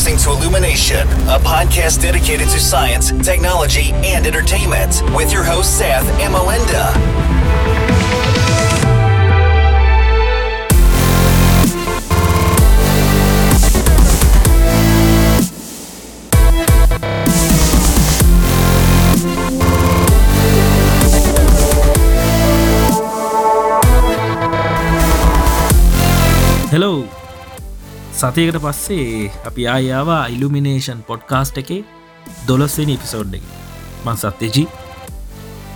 listening to Illumination, a podcast dedicated to science, technology, and entertainment with your host, Seth and Melinda. සතියකට පස්සේ අපි ආයාවා ඉල්ලුමිනේෂන් podcast එකේ දොලස්වෙනි episode එක. මං සත්‍යජී.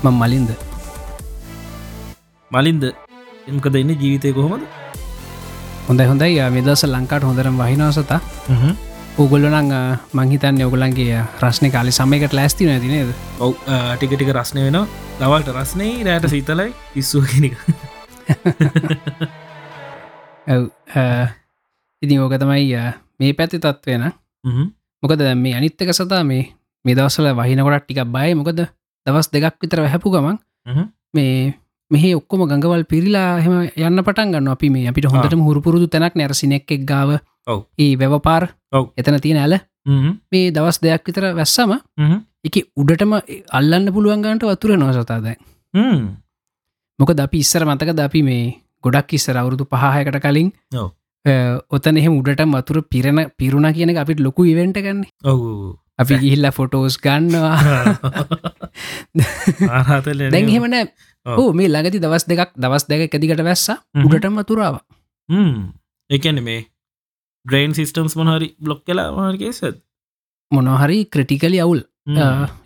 මං මලින්ද. මලින්ද එමකද එන්න ජීවිතය කොහොමද? හොඳයි හොඳයි. මෙදස ලංකාට හොඳරම් වහිනවසතා. උගොල්ලනං මංහිතන්න ඔගලන්ගේ රශ්නය කාලි සමයකට ලෑස්ති නැති නේද? ඔව් ටික ටික රස්නය වෙන දවල්ට රස්නේ රෑට සීතලයි ඉස්සුව කෙනක ඇව් ඉතින් ඕක තමයි මේ පැත්ති තත්ත්වයන මොකද මේ අනිත්තක සතා මේ මේ දවසල වහිනකොටත් ටිකක් බයි මොකද දවස් දෙකක් විතර හැපු ගමන් මේ මෙහ ඔක්කොම ගඟවල් පිරිලා හෙම යන්න පටන් ගන්න අපි මේ අපිට හොඳටම හුරුපුරුදු තැනක් නැරසිනෙක් එක් ගාව. ඒ වැවපාර. එතන තියෙන ඇල. මේ දවස් දෙයක් විතර වැස්සම එක උඩටම අල්ලන්න පුළුවන්ගන්ට වතුර නොසතා දැන්. මොක අපි ඉස්සර මතක ද අපි මේ ගොඩක් ඉස්සර අවුරුදු පහහයකට කලින්. ඔතන එහෙම උඩට වතුර පිරණ පිරුණ කියන අපිට ලොකු ඉවෙන්ට ගන්න ඔවු අපි ගිහිල්ල ෆොටෝස් ගන්නවා. ආහතල දැන් හෙමන ඔව්. ඕ මේ ළඟති දවස් දෙකක් දවස් දෙක එකදිකට වැස්ස උඩටම වතුරාව එකන මේ ග්‍රේන් සිිස්ටම්ස් මොහරි බ්ලොක් කලා මහරකේසත් මොනොහරි ක්‍රටිකලි අවුල්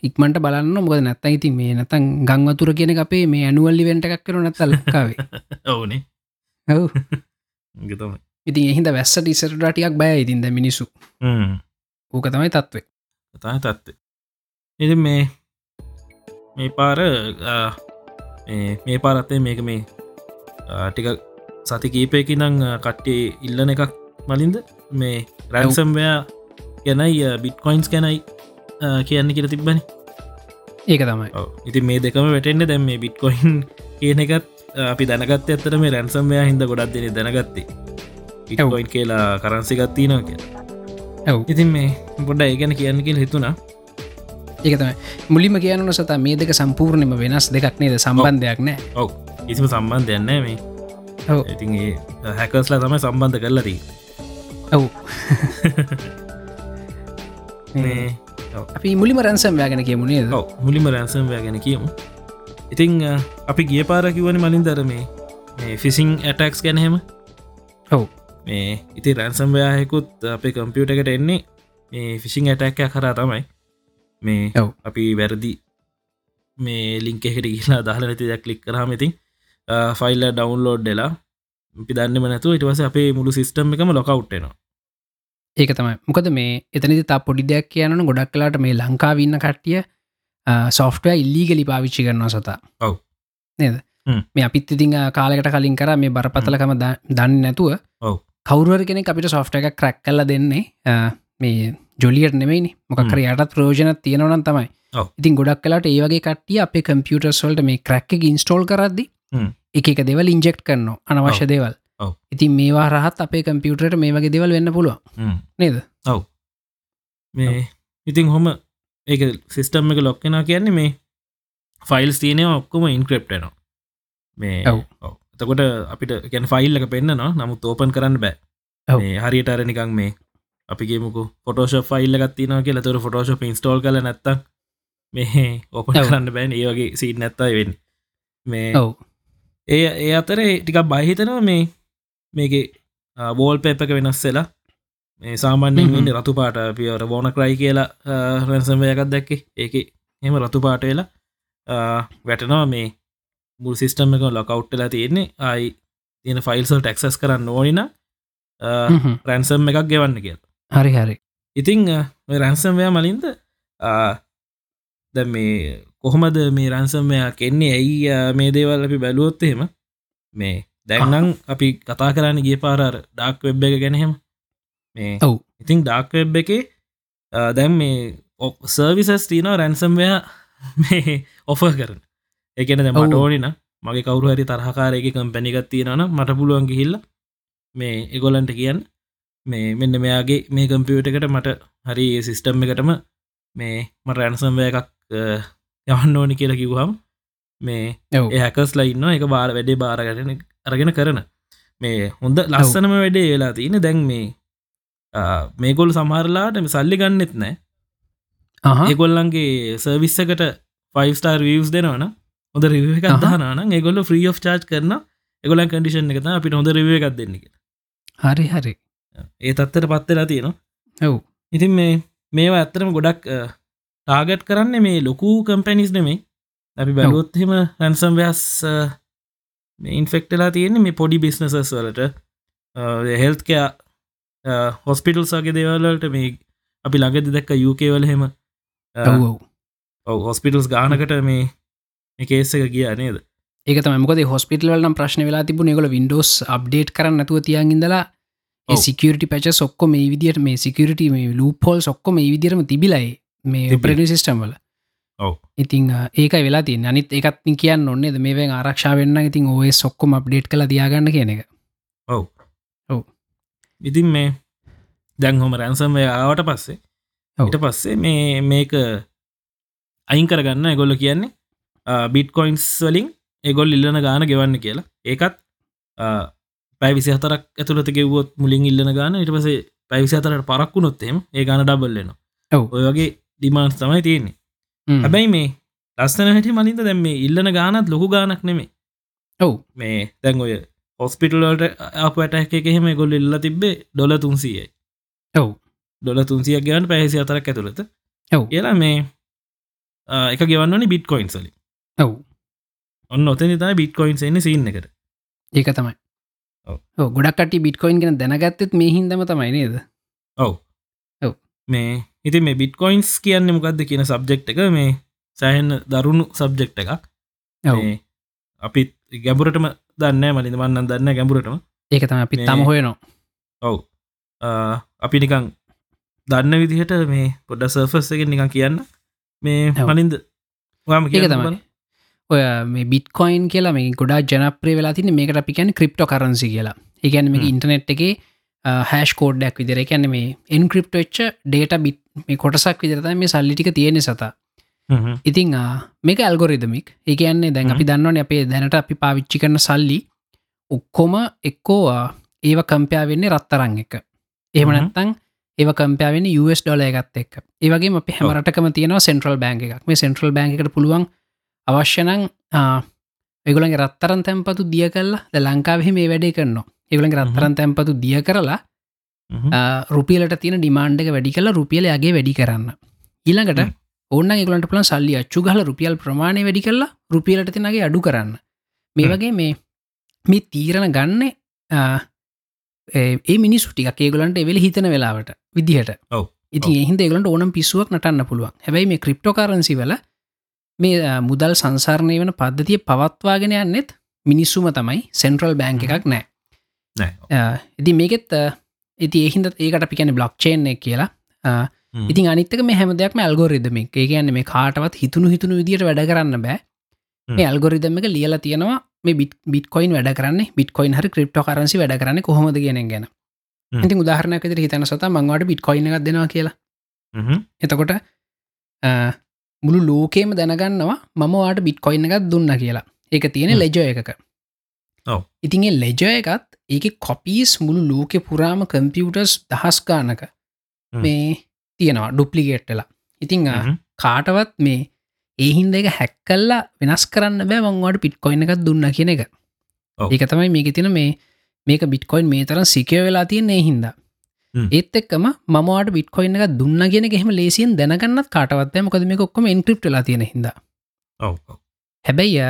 ඉක්මට බලන්න මොකද නැත්ත ඉති මේ නැතන් ගංවතුර කියන අපේ මේ ඇනුවල්ලි වෙන්ට එකක් කරු නැත ලක්කාවේ ඔවනේ ඔව්. ගතම ඉතින් එහින්ද වැස්සට ඉසරටටියක් බය ඉතින්ද මිනිසු ඕක තමයි තත්වේ කතා තත්ත එති මේ මේ පාර මේ- පාරත්තේ මේක මේ ටික සති කීපයකි නං කට්ටේ ඉල්ලන එකක් මලින්ද? මේ රැන්සම්වයා ගැනයි බිට්කොයින්ස් ගැනයි කියන්න කියර තිබ්බනි. ඒක තමයි. ඉති මේ දෙකම වැටෙන්න්න දැම් මේ බිට්කොයින් කියන එකත් අපි දැනගත් ඇත්තට මේ රැන්සම්වයා හිද ගොඩක් දෙන දැනගත්තේ ඉටකොයින් කියලා කරන්සිගත්තිනවා කිය ඔව් ඉතින් මේ පොඩ ඒ ගැන කියන්න කියල හිතුනා ඒකතම මුලිම කියනන සත මේ දෙක සම්පූර්ණයම වෙනස් දෙකක් නේද? සම්බන්ධයක් නෑ. ඔව්. කිසිම සම්බන්ධ යන්න මේ. ඔව්. ඉතින් ඒ හැකස්ලා තමයි සම්බන්ධ කරලදී ඔව්. අපි මුලිම රැන්සම් යාගෙන කියමුණේ ඔව. මුලිම රැන්සම්වය ගැන කියමු. ඉතිං අපි ගිය පාර කිවන මලින් දර මේ මේ ෆිසිං ඇටක්ස් ගැනහෙම ඔව් මේ ඉති රැන්සම්වයායකුත් අපේ කම්පියුට එකට එන්නේ මේ ෆිසිං ඇටැක්කය කරා තමයි මේ. අපි වැරදි මේ ලිංක එකට ගිලා දාල නැති දෙයක් ලික් කරහම ඉතින් ෆයිල්ල ඩවන්ලෝඩ් දෙලා අපි දන්නම නැතු ඉටවස අපේ මුළු සිස්ටම් එකම ලොකවට්ටනවා ඒක තමයි මොකද මේ එතනති තා පොඩි දෙයක් කියනන ගොඩක් කලාට මේ ලංකාවන්න කට්ටිය සොෆ්ටය ඉල්ලීගලි පාවිච්චි කරනවා සතා ඔව්. නේද. මේ අපිත් ඉතිං කාලකට කලින් කර මේ බරපතලකම දන්න නැතුව ඔව්. කවරුවර කෙනෙ අපිට සොෆ්ට එක ක්‍රැක් කල්ල දෙන්නේ මේ ජොලියට නෙමයිනි. මොකර යටත් ප්‍රෝජන තියෙනවනන් තමයි. ඔව්. ඉතින් ගොඩක් කලාට ඒවගේ කට්ටිය අපේ කම්පියුටර්ස්වල්ට මේ ක්‍රැක්ක ඉන්ස්ටෝල් කරද්දි. එක දෙවල් ඉන්ජෙක්් කරනවා අනවශ්‍ය දේවල්. ඔව්. ඉතින් මේවා රහත් අපේ කම්පියුටරට මේ වගේ දෙවල් වෙන්න පුළුව නේද? මේ ඉතින් හොම ඒක සිිස්ටම් එක ලොක්කෙන කියන්නේ මේ ෆයිල්ස් තියනව ඔක්කොම ඉන්ක්‍රප්ටනවා මේ ඔව්. ඔව්. එතකොට අපිට ගැන ෆයිල් එක පෙන්න්නවා. නමුත් ඕපන් කරන්න බෑ. හරියට අර නිකං මේ අපිගේමුකු ෆොටෝෂ ෆයිල්ල ගත්තින කියල. තුර ෆොටෝෂ ඉන්ස්ටෝල් කල නැත්ත මේ ඕපන්. කරන්න බෑන්. ඒවගේ සීට නැත්තයි වෙන් මේ ඔව්. ඒ ඒ අතර ටිකක් බහිතනවා මේ මේක බෝල් පෙප් එක වෙනස් වෙලා. මේ සාමාන්‍යෙන් රතු පාට. පියවර බෝන කරයි කියලා රැන්සමයකත් දැක්කේ. ඒක එම රතු පාට වෙලා වැටනවා මේ මුල් සිිස්ටම් එක ලොකවට්ටලා තියෙන්නේ. අයි තියෙන ෆයිල්සල් ටෙක්සස් කරන්න ඕනින. රැන්සම් එකක් ගෙවන්න කියල. හරි හරි. ඉතිං රැන්සම්වයා මලින්ද ද මේ කොහොමද මේ රැන්සම්මයා කෙන්නේ? ඇයි මේ දේවල් අපි බැලුවොත්තහෙම මේ දැන්නම් අපි කතා කරන්න ගිය පාරර ඩාක් වෙබ් එක ගැනහෙම මේ ඔව්. ඉතිං ඩාක් වෙබ් එක දැම් මේ සර්විසස් තියන රැන්සම්වයා මේ ඔෆ කරන එකන දැ මට. ඕනින මගේ කවරු හරි තරහකාරයක කම්පැනිකත් තියෙනන මට පුළුවන් ගිහිල්ල මේ එගොලන්ට කියන්න. මේ මෙන්න මෙයාගේ මේ කම්පියුට එකට මට හරි සිිස්ටම් එකටම මේ මට රැනසම්වය එකක් යවන්න ඕනි කියලා කිව්හම් මේ ඒහැකස් ලයින්න එක බාර වැඩේ බාරගටන අරගෙන කරන. මේ හොඳ ලස්සනම වැඩේ වෙලා තියෙන දැන් මේ මේගොල් සමහරලාට සල්ලි ගන්නෙත් නෑ ඒගොල්ලන්ගේ සර්විස්සකට ෆයිස්ටර් වියස් දෙනවන හොඳ රිව එකක් දහනන ඒගොල්ල ්‍රී චාර්ජ් කරන එගොල කඩිෂන් එක අපිට හොඳ රිව එකක් දෙන්න හරි හරි. ඒ තත්තර පත්වෙලා තියෙනවා. ඔව්. ඉතින් මේ මේවා ඇත්තරම ගොඩක් ටාගට් කරන්න මේ ලොකු කම්පැනිස් නෙමේ අපි බැලොත්හෙම රැන්සම් ව්‍යස් ඉන්ෆෙක්ටලා තියෙන්නේ මේ පොඩි බිස්නසස් වලට. හෙල්ත්කයා හොස්පිටල්සගේ දේවල්ලට මේ අපි ළඟද දැක්ක යුකේවල හෙම හොස්පිටල්ස් ගානකට මේ එකේස එක කිය නේද? ඒක තමකද හොස්පිටල්වලම් ප්‍රශ්න වෙලා තිබු නිගල වින්ඩෝස් අප්ඩේට් කරන්න නැතුව තියන්ගිඳලා සිකට පැච සොක්කො මේ විදිට මේ සිකට මේ ලූපොල් සොක්කොම මේ විදිරම තිබිලයි මේ ප්‍රඩ සිිස්ටම් වල. ඉතින් ඒක වෙලා ති අනිත් එකත් කියන්න ඔන්නේද මේවෙන් ආරක්ෂා වෙන්න ඉතින් ඔය සොක්කොම අප්ඩේට් කළ දයාගන්න කියන එක. ඔව්. ඔව්. ඉතින් මේ දැන් හොම රැන්සම්ය ආවට පස්සේ ඊට පස්සේ මේ මේක අයින් කරගන්න එගොල්ල කියන්නේ බිට්කොයින්ස් වලින් එගොල් ඉල්ලන ගාන ගෙවන්න කියලා. ඒකත් පැ විසි හතරක් ඇතුළට ගෙව්වොත් මුලින් ඉල්ලන ගාන ඉට පසේ පැවිසි අතරට පරක්වුණොත්තෙම ඒ ගාන ඩබල්ලන ඔය වගේ ඩිමාන්ස් තමයි තියෙන්නේ. හැබැයි මේ ලස්සන හැටි මලින්ද දැම් මේ ඉල්ලන ගානත් ලොකු ගානක් නෙමේ ඔව්. මේ දැන් ඔය හොස්පිටල්ලට අපට එකහෙම ගොල් ඉල්ල තිබේ ඩොල තුන්සියයි ඔව්. ඩොල තුන්සියක් ගවන්න පැහසි අතරක් ඇතුළත. ඔව්. කියලා මේ එක ගෙවන්නනි බිට් කොයින්සලි ඔව්. ඔන්න ඔතනි තයි බිට් කොයින්ස් එන්න සින්න එකට. ඒක තමයි. ගොඩක්ට බිට්කොයින් ගෙන දැනගත්තත් මේ හින්දම තමයි නේද? ඔව්. ඔව්. මේ ඉති මේ බිට්කොයින්ස් කියන්න මොකක්ද කියන සබ්ජෙක්් එක මේ සෑහෙන් දරුණු සබ්ජෙක්් එකක්. අපිත් ගැඹුරටම දන්න මලින් වන්න දන්න ගැඹුරටම. ඒක තම අපි තම හොයනවා ඔව්. අපි නිකං දන්න විදිහට මේ පොඩ සර්ෆස් එක නිකං කියන්න. මේ මලින්ද ඒක තමයි ඔය මේ බිට්කොයින් කියලා මේ ගොඩා ජනප්‍රේ වෙලා තින මේකට අපි කියැන ක්‍රිප්ටෝ කරන්සි කියලා ඒගැන මේ ඉන්ටනෙට් එක හැස් කෝඩ්ඩක් විදිර කියැන මේ එන්ක්‍රප්ට වෙච්ච ඩේට බිට් මේ කොටසක් විදිරත මේ සල්ලිටික තියෙන සතා. ඉතිං මේක ඇල්ගොරිදමික් ඒකයන්නේ දැන් අපි දන්නවන අපේ දැනට අපි පාවිච්චි කරන සල්ලි ඔක්කොම එක්කෝවා ඒව කම්පයා වෙන්නේ රත්තරං එක. ඒම නැත්තං ඒව කම්පයාවෙන US ඩොල එකත් එක් ඒවගේ අපි හැමරටකම තියෙනවා සෙන්ට්‍රල් බෑන්ක එකක්. මේ සෙන්ට්‍රල් බෑන්ක එකට පුළුවන් අවශ්‍යනං එගුලගේ රත්තරන් තැන්පතු දිය කරලා ද ලංකාවෙහි මේ වැඩේ කරනවා. එගුලගේ රත්තරන් තැන්පතු දිය කරලා රුපියලට තියෙන ඩිමාන්්ඩ එක වැඩි කලා රුපියලයාගේ වැඩි කරන්න. ඊළඟට ඔන්න ගලට පලන් සල්ලි අච්චු ගහල රුපියල් ප්‍රමාණය වැඩි කරලා රුපියලට තිනගේ අඩු කරන්න. මේ වගේ මේ මේ තීරණ ගන්න ඒ මිනිස් ටික ඒගලන්ට එවෙල හිතන වෙලාවට විදිහට. ඉති එහිද ගලට ඕනම් පිස්සුවක් නටන්න පුළුවන්. හැබැයි මේ ක්‍රිප්ටෝකාරන්සි වල මේ මුදල් සංසාරණය වන පද්ධතිය පවත්වාගෙන යන්නෙත් මිනිස්සුම තමයි. සෙන්ට්‍රල් බෑංක එකක් නෑ. ඉති මේකෙත් ඉති එහින්ද ඒකට පිකැන බ්ලොක්්චේන් එක කියලා. ඉතින් අනිතක මේ හැම දෙයක්ම ඇල්ගොරිදම එක. කියන්න මේ කාටවත් හිතුණු හිතුණු විදිට වැඩ කරන්න බෑ. මේ ඇල්ගොරිදම එක ලියල තියෙනවා මේ බිට බිටකොයින් වැඩ කරන්න. බිටකොයින් හරි ක්‍රප්ටෝ කරන්සි වැඩ කරන්න කොහොමද ගෙන. ගැන ඉති උදාහරණයක් විදිර හිතන සත මංවට බිට්කොයින් එකක් දෙනවා කියලා. එතකොට මුළු ලෝකේම දැනගන්නවා මම වාට බිට්කොයින් එකත් දුන්න කියලා. ඒක තියෙන ලෙජෝ එකක. ඉතින්ගේ ලෙජ එකත් ඒක කොපිස් මුළු ලෝකෙ පුරාම කම්පියුටර්ස් දහස් ගානක මේ තියෙනවා ඩුප්ලිගේට්ටලා ඉතිං කාටවත් මේ ඒහින්ද එක හැක්කල්ලා වෙනස් කරන්න බෑ වංවාට පිට්කොයින් එකත් දුන්න කියන එක. ඒක තමයි මේක තින මේ මේක බිට්කොයින් මේ තරම් සිකය වෙලා තියන්නේ හින්දා ඒත් එක්කම මමට බිට්කොයින් එක දුන්න ගෙන ගෙම ලේසියෙන් දැනගන්නත් කාටවත් මොකද මේ ඔක්කොම ඉන්ක්‍රප් ලා තියෙන හිද හැබැයි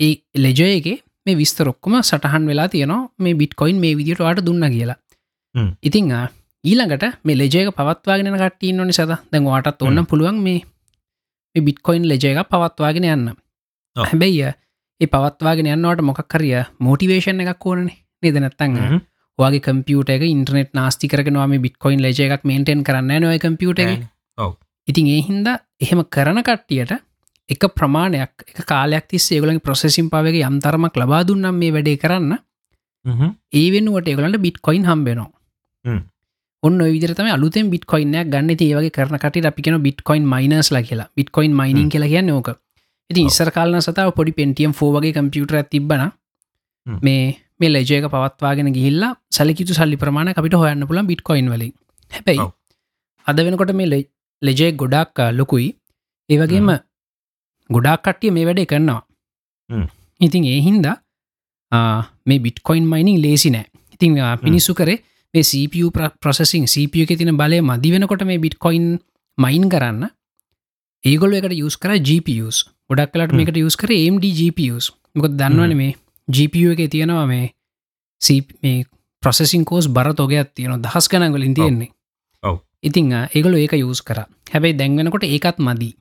ඒ ලෙජයගේ මේ විස්තරොක්කොම සටහන් වෙලා තියෙනවා මේ බිට්කොයින් මේ විදිට වාට දුන්න කියලා. ඉතිං ඊළඟට මේ ලෙජයක පවත්වාගෙන කට්ටීන් නොනි සද දැන් වාටත් ඔන්න පුළුවන් මේ බිට්කොයින් ලෙජය එක පවත්වාගෙන යන්න. හැබැයි ඒ පවත්වාගෙන යන්නවට මොකක්කරිය මෝටිවේෂන් එකක් ඕනනේ. නිදනැත්තන්න වගේ කම්පියට එක ඉන්ටනෙට් නාස්ති කරනවා මේ බිට්කොයින් ලජ එකක් මේන්ටෙන් කරන්න නොය කම්පියට ඉතින් ඒ හින්දා එහෙම කරන කට්ටියට එක ප්‍රමාණයක් එක කාලයක් තිස් ඒගලන් ප්‍රසෙසිම් පාවගේ යම්තරමක් ලබා දුන්නම් මේ වැඩේ කරන්න. ඒ වෙනුවට ඒගලන්ට බිට්කොයින් හම්බෙනවා ඔන්න විදිරතම අලුතෙන් බිට්කොයින්න ගන්න. ඒවගේ කරන කට අපිකන බිට්කොයින් මයිනස් ලා කියලා. බිට්කොයින් මයිනින් කියලා කියන්න ඕක. ඉති ඉස්සර කාලන සතාව පොඩි පෙන්ටියම් ෆෝවගේ කම්පියුටර තිබන මේ මේ ලෙජයක පවත්වාගෙන ගිහිල්ලා සැලකිතු සල්ලි ප්‍රමාණ අපිට හොයන්න පුළන් බිට්කොයින් වලින්. හැබැයි අද වෙනකොට මේ ලෙජය ගොඩක් ලොකුයි. ඒවගේම ගොඩක් කට්ටිය මේ වැඩේ කරනවා. ඉතින් ඒ හින්දා මේ බිට්කොයින් මයිනිං ලේසි නෑ. ඉතින් පිනිස්සු කරේ මේ CPU ප්‍රසෙසින් CPU එක තින බලය මදි වෙනකොට මේ බිට්කොයින් මයින් කරන්න. ඒගොල එකට යස් කර GPUස් ගොඩක් කලට මේකට යස් කර MD GPUස් මොක දන්නවන මේ GPU එක තියෙනවා මේ මේ ප්‍රසෙසින් කෝස් බර තොගයක් තියෙන දහස් කනගලින් තියෙන්නේ. ඉතිං ඒගොල ඒක යස් කර. හැබැයි දැන්වෙනකොට ඒකත් මදී.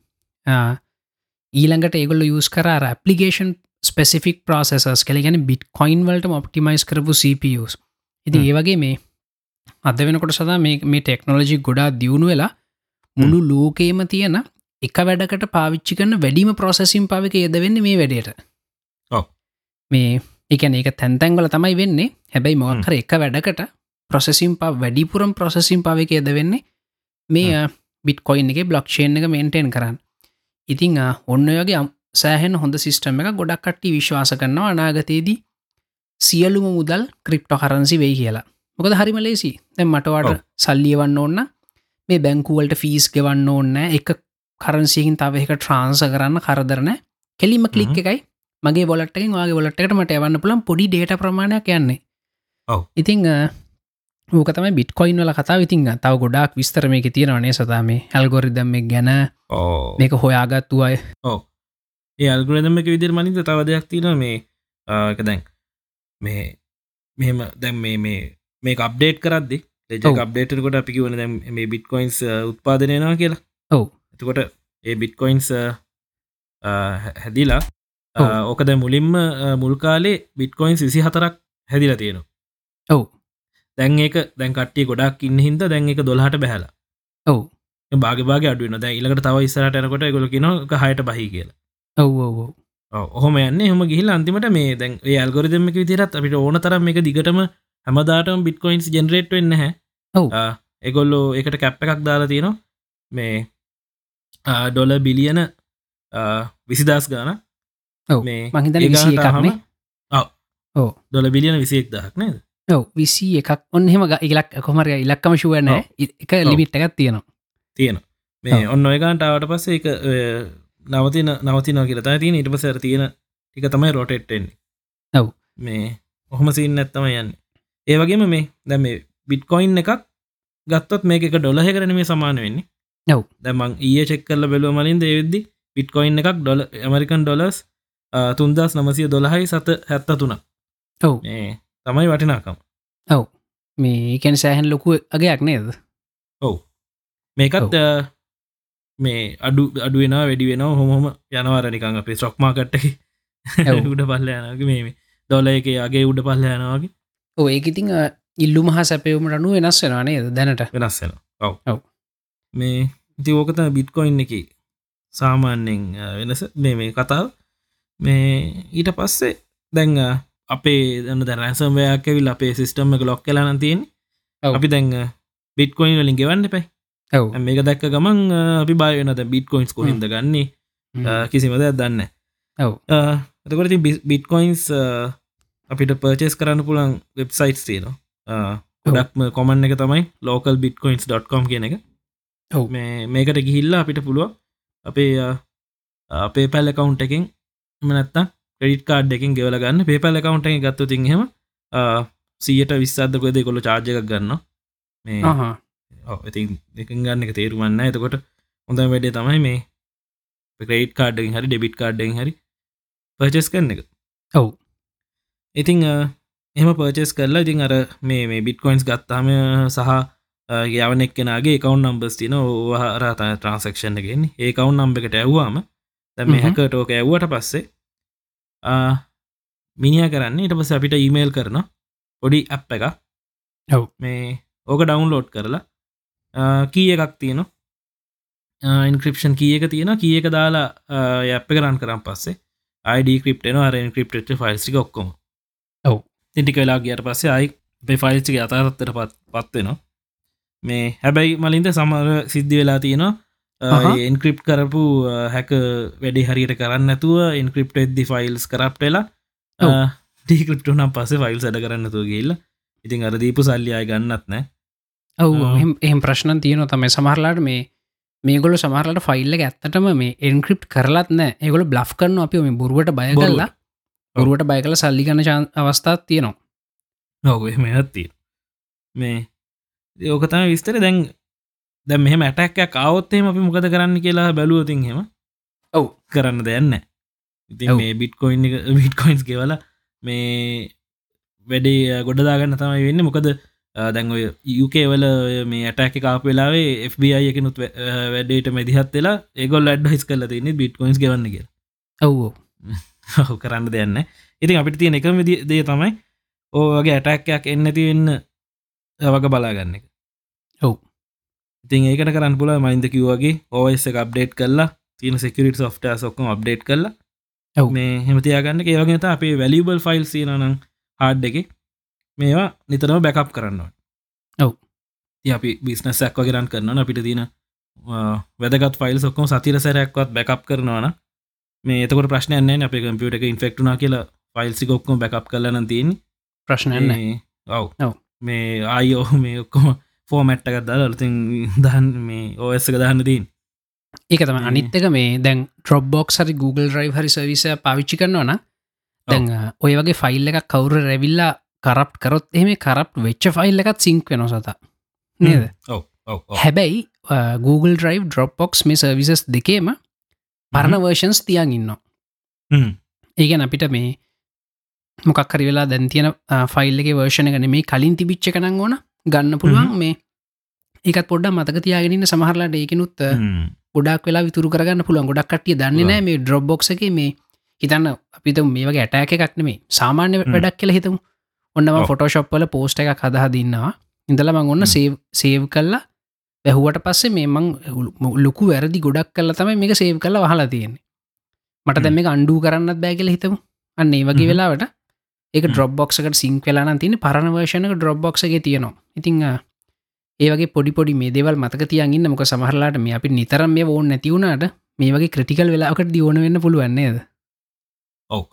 ඊළඟට ඒගොල්ල යස් කර ඇපලිකේෂන් ස්පෙසිෆික් ප්‍රසෙසස් කළ ගැන බිට් කොයින් වලට ඔප්ටිමයිස් කරපු CPUස් ඉති ඒවගේ මේ අද වෙනකොට සදා මේ ටෙක්නෝලජි ගොඩා දියුණු වෙලා මුළු ලෝකේම තියෙන එක වැඩකට පාවිච්චි කරන වැඩීම ප්‍රොසෙසිම් පාවික යෙදවෙන්න මේ වැඩට මේ එකන ඒක තැන්තැන්ගල තමයි වෙන්නේ. හැබැයි මොක්කර එක වැඩකට ප්‍රොසෙසිම් පා වැඩිපුරම් ප්‍රොසෙසිම් පාවික යෙද වෙන්නේ? මේ බිට් කොයින් එක බ්ලොක්්ෂේන් එක මේන්ටෙන් කරන්න. ඉතිං ඔන්න වගේ සෑහෙන් හොඳ සිිස්ටම එක ගොඩක්කට්ටි විශ්වාස කරනවා අනාගතයේදී සියලුම මුදල් ක්‍රිප්ටෝ කරන්සි වෙයි කියලා. මොකද හරිම ලේසි. දැ මටවාට සල්ලියවන්න ඕන්න මේ බැංකුවලට ෆීස් ගෙවන්න ඕන්න එක කරන්සියකින් තව එක ට්‍රාන්ස කරන්න කරදරන කෙලිම කලික් එකයි මගේ බොලට්ටෙන් වගේ බොලට්ට මට එවන්න පුළන් පොඩි ඩේට ප්‍රමාණයක් යන්නේ. ඉතිං ඕක තම බිට්කොයින් වල කතා ඉතිං තව ගොඩක් විස්තර මේක තියෙනවනේ සතා මේ ඇල්ගොරිදම් ගැන මේක හොයාගත්තු අය. ඕ ඒ අල්ගොරදම එක විදිර මනිත තව දෙයක් තියෙන මේ දැන් මේ මෙහෙම දැම් මේ මේ මේ අප්ඩේට් කරදදි ලෙජ අප්ඩේට කොට අපි වන දැම් මේ බිට්කොයින්ස් උත්පාදනයනවා කියලා. ඔව. එතකොට ඒ බිට්කොයින්ස් හැදිලා ඕකද මුලින්ම මුල්කාලේ බිට්කොයින්ස් විසි හතරක් හැදිලා තියෙනවා. ඔව්. දැන් ඒක දැන් කට්ටිය ගොඩක් ඉන්න හිද දැන් එක දොල්හට බැහලා. ඔව්. බාගබාග අඩුවන දැ ඉලකට තව ඉස්සරට යනකොට ගොල කියන හයට බහි කියලා. ඔව් ඔහොම යන්න. හම ගිහිල් අන්තිමට මේ දැන් ඒ අල්ගොරිදමක විදිරත් අපිට ඕන තරම් එක දිගටම හැමදාටම බිට්කොයින්ස් ජෙනරේට් වෙන්න හැ එගොල්ලෝ එකට කැප්ප එකක් දාලා තියෙනවා. මේ ඩොල බිලියන විසිදස් ගාන මේ මහිත ඕ ඩොල බිලියන විසිෙක් දහක් නේද? ඔව විසි එකක්. ඔන්හෙම ඉලක් කොමරය ඉලක්කම ශුවන එක ලිමිට් එකක් තියෙනවා. තියෙන මේ ඔන්න ඔයගන්ටාවට පස්සේ එක නවතින නවතින කියලතා තියෙන ඉට පසර තියෙන ටික තමයි රොටෙට්ටෙන්නේ ඔව්. මේ ඔහොම සින්න ඇත්තම යන්න. ඒ වගේම මේ දැම බිට්කොයින් එකක් ගත්තොත් මේක ඩොලහ කරන මේ සමාන වෙන්නේ. ඔව්. දැමං ඒ චෙක් කරල බැලුව මලින් දෙවිද්දි පිට්කොයින් එකක් ඩොල ඇමරිකන් ඩොලස් තුන්දස් නමසිය දොළහයි සත හැත්ත තුන ඔව් තමයි වටිනාකම්. ඔව්. මේ කැන සෑහන් ලොකු අගයක් නේද? ඔව්. මේකත් මේ අඩු අඩුවෙන වැඩි වෙන හොම යනවාරනිකං අපේ ස්ටොක්මාකට්ටක උඩ පල්ල යනගේ මේ දොල එක අගේ උඩ පල්ල යනවාගේ ඕ ඒක ඉතිං ඉල්ලු මහා සැපයවම රනු වෙනස් වෙනවානේ දැනට? වෙනස් වෙන ඔව. ඔව. මේ ඉති ඕකත බිට්කොයින් එක සාමාන්‍යෙන් වෙනස. මේ මේ කතාව මේ ඊට පස්සේ දැන් අපේ දන්න දැරැසම්වයක් ඇවිල් අපේ සිිස්ටම් එක ලොක් කලාන තියෙන අපි දැන් බිට්කොයින් වලින් ගෙවන්න පැයි මේක දැක්ක ගමන් අපි බායනත බිට්කොයින්ස් කොහින්ද ගන්නේ? කිසිම දෙයක් දන්න එතකොට බිට්කොයින්ස් අපිට පර්චේස් කරන්න පුළන් වෙබ්සයිට් තියෙනවා. ගොඩක්ම කොමන් එක තමයි ලෝකල් බිට්කොයින්ස්.com කියන එක. මේ මේකට ගිහිල්ලා අපිට පුළුව අපේ අපේ පැල් කවුන්් එකින් මනත්තා ක්‍රඩිට කාඩ් එකින් ගෙවල ගන්න. පේපල් කවුන්ට එක ගත්තු තිහෙම සියට විස්සාදකොද කොළ චාර්ජක ගන්න මේ ඉති දෙකින් ගන්න එක තේරුවන්න එතකොට හොඳ වැඩේ තමයි මේ ක්‍රේට් කාඩ්ඩින් හරි ඩෙබිට් කාඩ්ඩෙන් හරි පර්චස් කරන එක. ඔව්. ඉතිං එම පර්චස් කරලා ඉතින් අර මේ මේ බිට්කොයින්ස් ගත්තාම සහ යවනෙක් කෙනගේ කවුන් නම්බස් තින ඕහරත ට්‍රන්සක්ෂණ ගෙන් ඒ කවුන් නම්බ එකට ඇව්වාම තැම හැකටෝක ඇව්වට පස්සේ මිනිිය කරන්න ඉට පස අපිට ඊමේල් කරන පොඩි ඇප් එක ඔව්. මේ ඕක ඩවන්ලෝඩ් කරලා කී එකක් තියෙන ඉන්ක්‍රපෂන් කියක තියෙන කියක දාලා යප්ප කරන් කරම් පස්සේ අයිඩ ක්‍රප්ටන අර ක්‍රප්ට ෆයිල්සික ඔක්කොම. ඔව්. තිටික වෙලා ගියට පස්සේ අයි පේ ෆයිල්සික අතාරත්තට පත් පත්වෙනවා මේ හැබැයි මලින්ද සමර සිද්ධ වෙලා තියෙනවා එන්ක්‍රිප් කරපු හැක වැඩි හරියට කරන්න ඇතුව ඉන්ක්‍රිප් එද්දි ෆයිල්ස් කරප්ටලා ඩීකෘප්ට නම් පස ෆයිල් සඩ කරන්නතු ගේල්ල ඉතින් අර දීපු සල්ලියය ගන්නත් නෑ. ඔවු එහම ප්‍රශ්න තියන තමයි. සමහරලාට මේ මේගොල සමහරලට ෆයිල්ල ඇත්තටම මේ එන්ක්‍රිප් කරලත් නෑ. ඒගොල බ්ලෆ් කරන අපි මේ බොරුවට බය කරලා බොරුවට බය කල සල්ලි කන අවස්ථාත් තියෙනවා. නොව මෙහත්තිය මේ ඕකතම විස්තර දැන් දැ මෙහම ඇටැක්කයක් අවත්තේම අපි මොකද කරන්න කියලා බැලුවතින් හෙම ඔව්. කරන්න දෙයන්න ඉති මේ බිට්කොයින් බිට්කොයින්ස් ගෙවල මේ වැඩේ ගොඩදාගන්න තමයි වෙන්න. මොකද දැන් ඔය යුකේවල මේ ඇටැක කාප වෙලාවේ FBI එකනුත් වැඩේට මැදිහත් වෙලා ඒගොල් අඩ්හයිස් කල තින්නේ බිට්කොයින්ස් ගවන්න කිය ඔව්ෝ ඔහු කරන්න දෙයන්න ඉතින් අපිට තියෙන එකම දේ තමයි ඕගේ ඇටැක්කයක් එන්න තිවෙන්න වග බලාගන්න එක. ඔව් ඉතින් ඒකට කරන්න පුල මයින්ද කිව්වගේ ඕස් එක අප්ඩේට් කරලා තියෙන සෙකරිට සොෆ්ට සොක්කම අප්ඩේට් කරලා ඔව්. මේ හෙමතියාගන්න ඒවගේත අපේ වැලිබල් ෆයිල් සීනනම් හාඩ් එක. මේවා නිතරම බැකප් කරන්නවා ඔව්. අපි බිස්නසක් වගේරන් කරන්න අපිට තින වැදගත් ෆයිල් සොක්කම සතිර සැරයක්වත් බැකප් කරනවාන මේ එතකොට ප්‍රශ්නයන්න අප කම්පියට එක ඉන්ෆෙක්ටුනා කියලා ෆයිල්සි කොක්කොම බැකප් කරලන තියන්නේ. ප්‍රශ්නයන්න ඔව්. මේ ආයෝ මේ ඔක්කොම ෆෝමැට්ටකක් දල අලතින් දහන් මේ ඕස්සක දහන්න දීන් ඒක තම අනිත්තක මේ දැන් ට්‍රොබ්බොක් හරි Google ්‍රයි් හරි සවිස පාවිච්චි කරනවන දැන් ඔය වගේ ෆයිල් එකක් කවුර රැවිල්ලා කරප් කරොත් එහෙම කරප් වෙච්ච ෆයිල් එකත් සිංක් වෙන සත. නේද? හැබැයි Google ්‍රයි් ඩ්‍රොප්බොක්ස් මේ සර්විසස් දෙකේම පරණ වර්ෂන්ස් තියන් ඉන්න ඒගැන අපිට මේ මොකක්කරි වෙලා දැන් තියෙන ෆයිල් එක වර්ෂණ ගන මේ කලින් තිබිච්ච කනං ඕන ගන්න පුළුවන්. මේ ඒකත් පොඩ්ඩ මතක තියාගෙනන්න සමහරලාට ඒකනුත් ගොඩක් වෙලා විතුර කරගන්න පුළුවන්. ගොඩක් කටිය දන්නේ නෑ මේ ඩ්‍රොබ්බොක්ස එක මේ හිතන්න අපිත මේ වගේ ඇටෑක එකක්න මේ සාමාන්‍ය වැඩක් කියල හිතමු. ඔන්නම ෆොටෝශප්වල පෝස්ට එකක් හදහ දින්නවා. ඉඳලමං ඔන්න සේව් කල්ලා බැහුවට පස්සේ මේමං ලොකු වැරදි ගොඩක් කල්ල තමයි මේක සේව් කල වහලා තියෙන්නේ. මට දැම අන්ඩු කරන්නත් බෑගල හිතමු. අන්න ඒ වගේ වෙලාවට ඒක ඩොබ් බොක්සකට සිංක් වෙලාන තින පරණ වර්ෂණක ඩොබ් බොක්සගේ තියෙනවා. ඉතිං ඒවගේ පොඩි පොඩි මේ දෙවල් මතක තියන්ගන්න මොක සමහරලාට මේ අපි නිතරම් මේ ඕන්න නැතිවුණට මේ වගේ ක්‍රටිකල් වෙලාකට දියෝන වෙන්න පුළුවන්නේද ඔව්.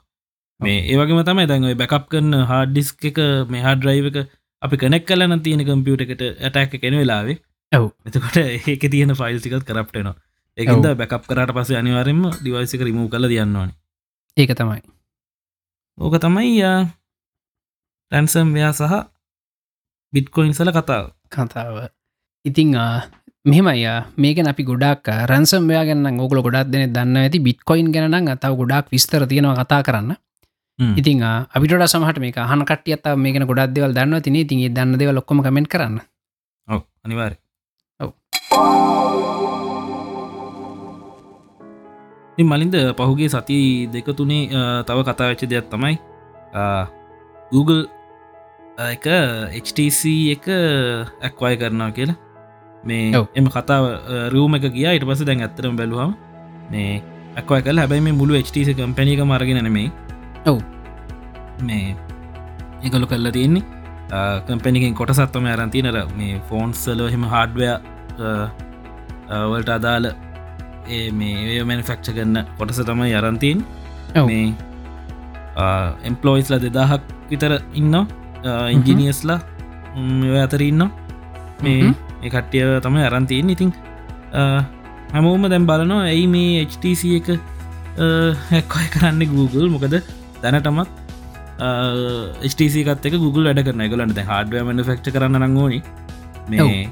මේ ඒවගේම තමයි දැන්යි බැකප් කරන හාඩ්ඩිස්ක එක මේ හාඩ්‍රයිව එක අපි කනෙක් කලන තියෙන කම්පියුට එකට ඇටැක් කෙන වෙලාවේ. ඔව්. එතකොට ඒක තියෙන ෆයිල්සිකත් කරප්ටනවා ඒකද බැකප් කරට පස අනිවාරෙන්ම ඩිවයිසික රිමූ කල දයන්නවාන ඒක තමයි ඕක තමයි ටැන්සම් වයා සහ බිට්කොයින්සල කතාව. කතාව. ඉතිං මෙමයි මේක අපි ගොඩක් රැන්සම් යාගන්න ගොල ගොඩක් දෙන දන්න ඇති. බිට්කොයින් ගැන අතාව ගොඩක් විස්තර තියෙනවා කතා කරන්න. ඉතින් අපිට සමහට මේ හන කටියත් මේක ගොඩක් දෙවල් දන්න තින තින් දන්න දෙව ලොක්කොම කමෙන්ට කරන්න. ඔව අනිවාරය මලින්ද පහුගේ සති දෙක තුනේ තව කතා වෙච්ච දෙයක් තමයි Google එක HTC එක ඇක්වයි කරනවා කියලා. මේ එම කතාව රූම එක ගිය. ඉට පස දැන් ඇත්තරම් බැලුවම් මේ ඇක්වයි කල හැබැයි මේ මුළු HTC කම්පැනික මරගෙන නෙමේ ඔව්. මේ එකලු කල්ල තියෙන්නේ. කම්පැනිකින් කොටසත්වම ඇරන්තිනර මේ ෆෝන්සල හෙම හාඩ්වය වලට අදාල ඒ මේ මැනිෆෙක්ච කරන්න කොටස තමයි අරන්තින් මේ එම්පලෝයිස්ල දෙදාහක් විතර ඉන්න ඉංජිනියස්ලා අතර ඉන්න මේ එකට්ටිය තමයි අරන්තියෙන් ඉතින් හැමෝම දැම් බලනවා ඇයි මේ HTC එක හැක්කොය කරන්න Google? මොකද දැනටමත් ස්ටසිකත් එක Google වැඩ කරන ගලන්ට හඩුව මනිෆෙක්ට කරන්න නංගෝනි මේ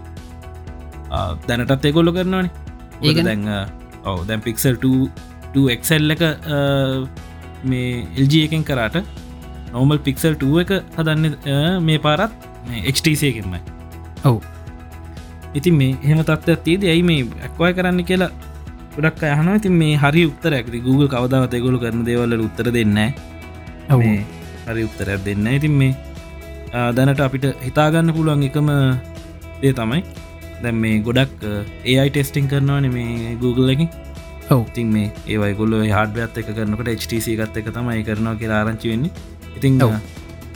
දැනටත් එකොල්ලො කරනවානේ. ඒක දැන් ඔව දැන් පික්සල් 2එක්සල් එක මේ එල්ජ එකෙන් කරාට නොමල් පික්සල් 2 එක හදන්න මේ පාරත් HTසයකෙන්මයි ඔව්. ඉතින් මේ හෙම තත්ව තියද ඇයි මේ ඇක්වයි කරන්න කියලා ගොඩක් අයහන ඉතින් මේ හරි උත්තර ඇති Google කවදාව තෙගොලු කරන දේවල්ල උත්තර දෙන්න හරි උත්තරයක් දෙන්න ඉතින් මේ දැනට අපිට හිතාගන්න පුළුවන් එකම දේ තමයි දැම් මේ ගොඩක් ඒයි ටෙස්ටිං කරනවාන මේ Google එක ඔවතින් මේ ඒවයි ගොල්ල හඩත් එක කරනකට HTC ගත් එක තමයි කරනවා කියලා ආරංචි වෙන්නේ. ඉතින්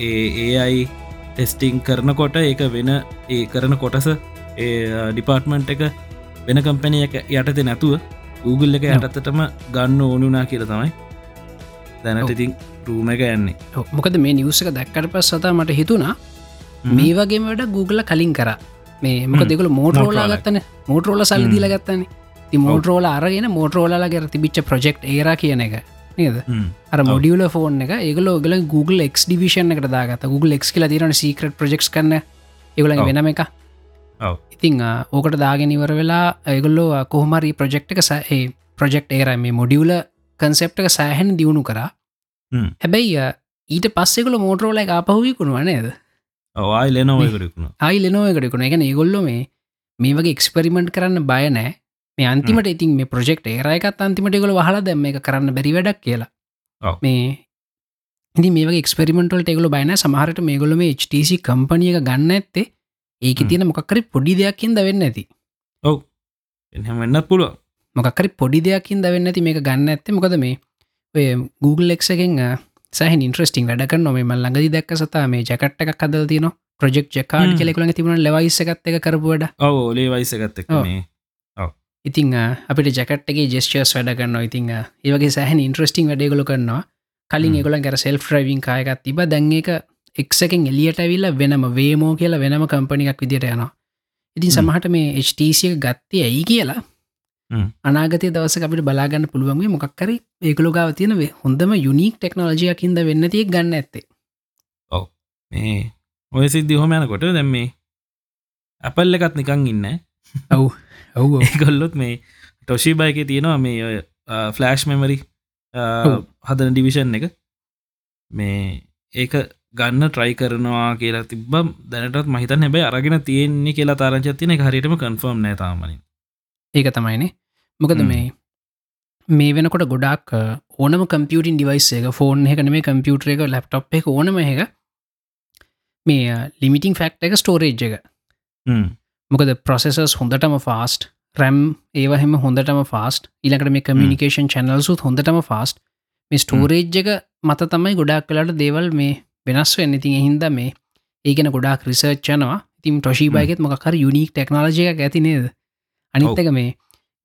ඒ ඒයි ටෙස්ටිං කරනකොට ඒක වෙන ඒ කරන කොටස ඒ ඩිපාර්ට්මන්ට් එක වෙන කම්පැනිය එක යටතේ නැතුව Google එක යටත්තටම ගන්න ඕනුනා කියල තමයි දැනට ඉතින් රූම එක යන්නේ. මොකද මේ නිවසක දැක්කට පස් සතා මට හිතුනා මේ වගේ වැඩ Google කලින් කර මේ මොක දෙකල මෝටරෝලා ගත්තන. මෝටරෝල සල්ලි දීල ගත්තන්නේ ති මෝටරෝල අරගෙන මෝටරෝලා ගැර තිබිච්ච ප්‍රජෙක්් ඒර කියන එක. නේද? අර මොඩියල ෆෝන් එක ඒගල ගල Google X ඩිවිෂන් එකට දාගත Google X කියලා තිරන සීක්‍රට ප්‍රජෙක්් කන්න ඒගල වෙනම එක ඉතිං ඕකට දාගෙන ඉවර වෙලා ඒගොල්ලෝ කොහමරි ප්‍රජෙක්් එක සඒ ප්‍රජෙක්් ඒර මේ මොඩියුල කන්සෙප්ට එක සෑහැන් දියුණු කරා. හැබැයි ඊට පස්සෙකල මෝටරෝල එක ආපහුවිකුණු වනේද ආයි ලෙනෝකරකුණ ආයි ලෙනෝයකරකුණ එක ඒගොල්ලො මේ මේ වගේ එක්ස්පෙරිමෙන්ට් කරන්න බය නෑ. මේ අන්තිමට ඉතින් මේ ප්‍රජෙක්් ඒරයකත් අන්තිමට ගොල හලා දැම එක කරන්න බැරි වැඩක් කියලා. මේ ඉදි මේ එක්ස්පෙරිමෙන්ටල් ෙගල බයින සමහරට මේ ගොල මේ HTC කම්පනිය එක ගන්න ඇත්තේ ඒක තියෙන මොකක්කරි පොඩි දෙයක්කින් ද වෙන්න ඇති. ඔව. එහමන්නත් පුළුව මොකක්කරි පොඩි දෙයක්කින් ද වෙන්න ඇති. මේක ගන්න ඇත්තේ මොකද මේ ඔය Google එක්සකෙන් සහ ඉන්ට්‍රස්ටිං වැඩක නොම ම ළඟදි දැක්ක සතා මේ ජකට් එකක් කදල් තියන ප්‍රජෙක්් ජකාඩ කෙලෙකුල තිබුණ ලවයිසකත් එක කරපුවඩ ඔව ලේ වයිසගත්ත මේ. ඉතිං අපිට ජකට්ගේ ජෙස්ටර්ස් වැඩ කරන්න ඉතිං ඒවගේ සෑහන් ඉන්ට්‍රස්ටිං වැඩගොල කරනවා. කලින් එකොල ගැර සෙල් ්‍රයිවින් කායකත් තිබ දැන් එක එක්සකෙන් එලියට ඇවිල්ල වෙනම වේමෝ කියලා වෙනම කම්පනිකක් විදිට යනවා. ඉතින් සමහට මේ HTසිය ගත්තේ ඇයි කියලා අනාගතය දවස අපිට බලාගන්න පුළුවන්ගේ මොකක්කරි ඒකළු ගාව තියෙනවේ හොඳම යුනික් ටෙක්නෝජයකින්ද වෙන්න තිය ගන්න ඇත්තේ. ඔව. මේ ඔය සිද්ධි හොමයනකොට දැම් මේ ඇපල්ල එකත් නිකං ඉන්න ඔව්. ඔව් ඒකොල්ලොත් මේ ටොෂි බයක තියෙනවා මේ ෆලෑෂ් මෙමරි හදන ඩිවිෂන් එක. මේ ඒක ගන්න ට්‍රයි කරනවා කියලා තිබ දැනටත් මහිතන් හැබයි අරගෙන තියෙන්නේ කියලා තාරංචත් තියන හරිටම කන්ෆර්ම් නෑතාමනින් ඒක තමයිනේ මොකද මේ. මේ? වෙනකොට ගොඩක් ඕනම කම්පියටින් ඩිවයිස් එක ෆෝන් එකන මේ කම්පියුටර එක ලප්ටප් එක ඕනම එක මේ ලිමිටිං ෆක්ට එක ස්ටෝරේජ් එක. මොකද ප්‍රොසෙසස් හොඳටම ෆාස්ට් රැම් ඒවහෙම හොඳටම ෆාස්ට ඉලකට මේ කමියනිකේෂන් චැනල්සුත් හොඳටම ෆාස්ට් මේ ස්ටෝරේජ් එක මත තමයි ගොඩක් කලාට දේවල් මේ වෙනස් වෙන්න. ඉතින් එහින්ද මේ ඒගෙන ගොඩක් රිසර්ච්චනවා ඉතින් ටොශීබයගෙත් මොකර යුනික් ටෙක්නෝජික ඇති නේද? අනිත්තක මේ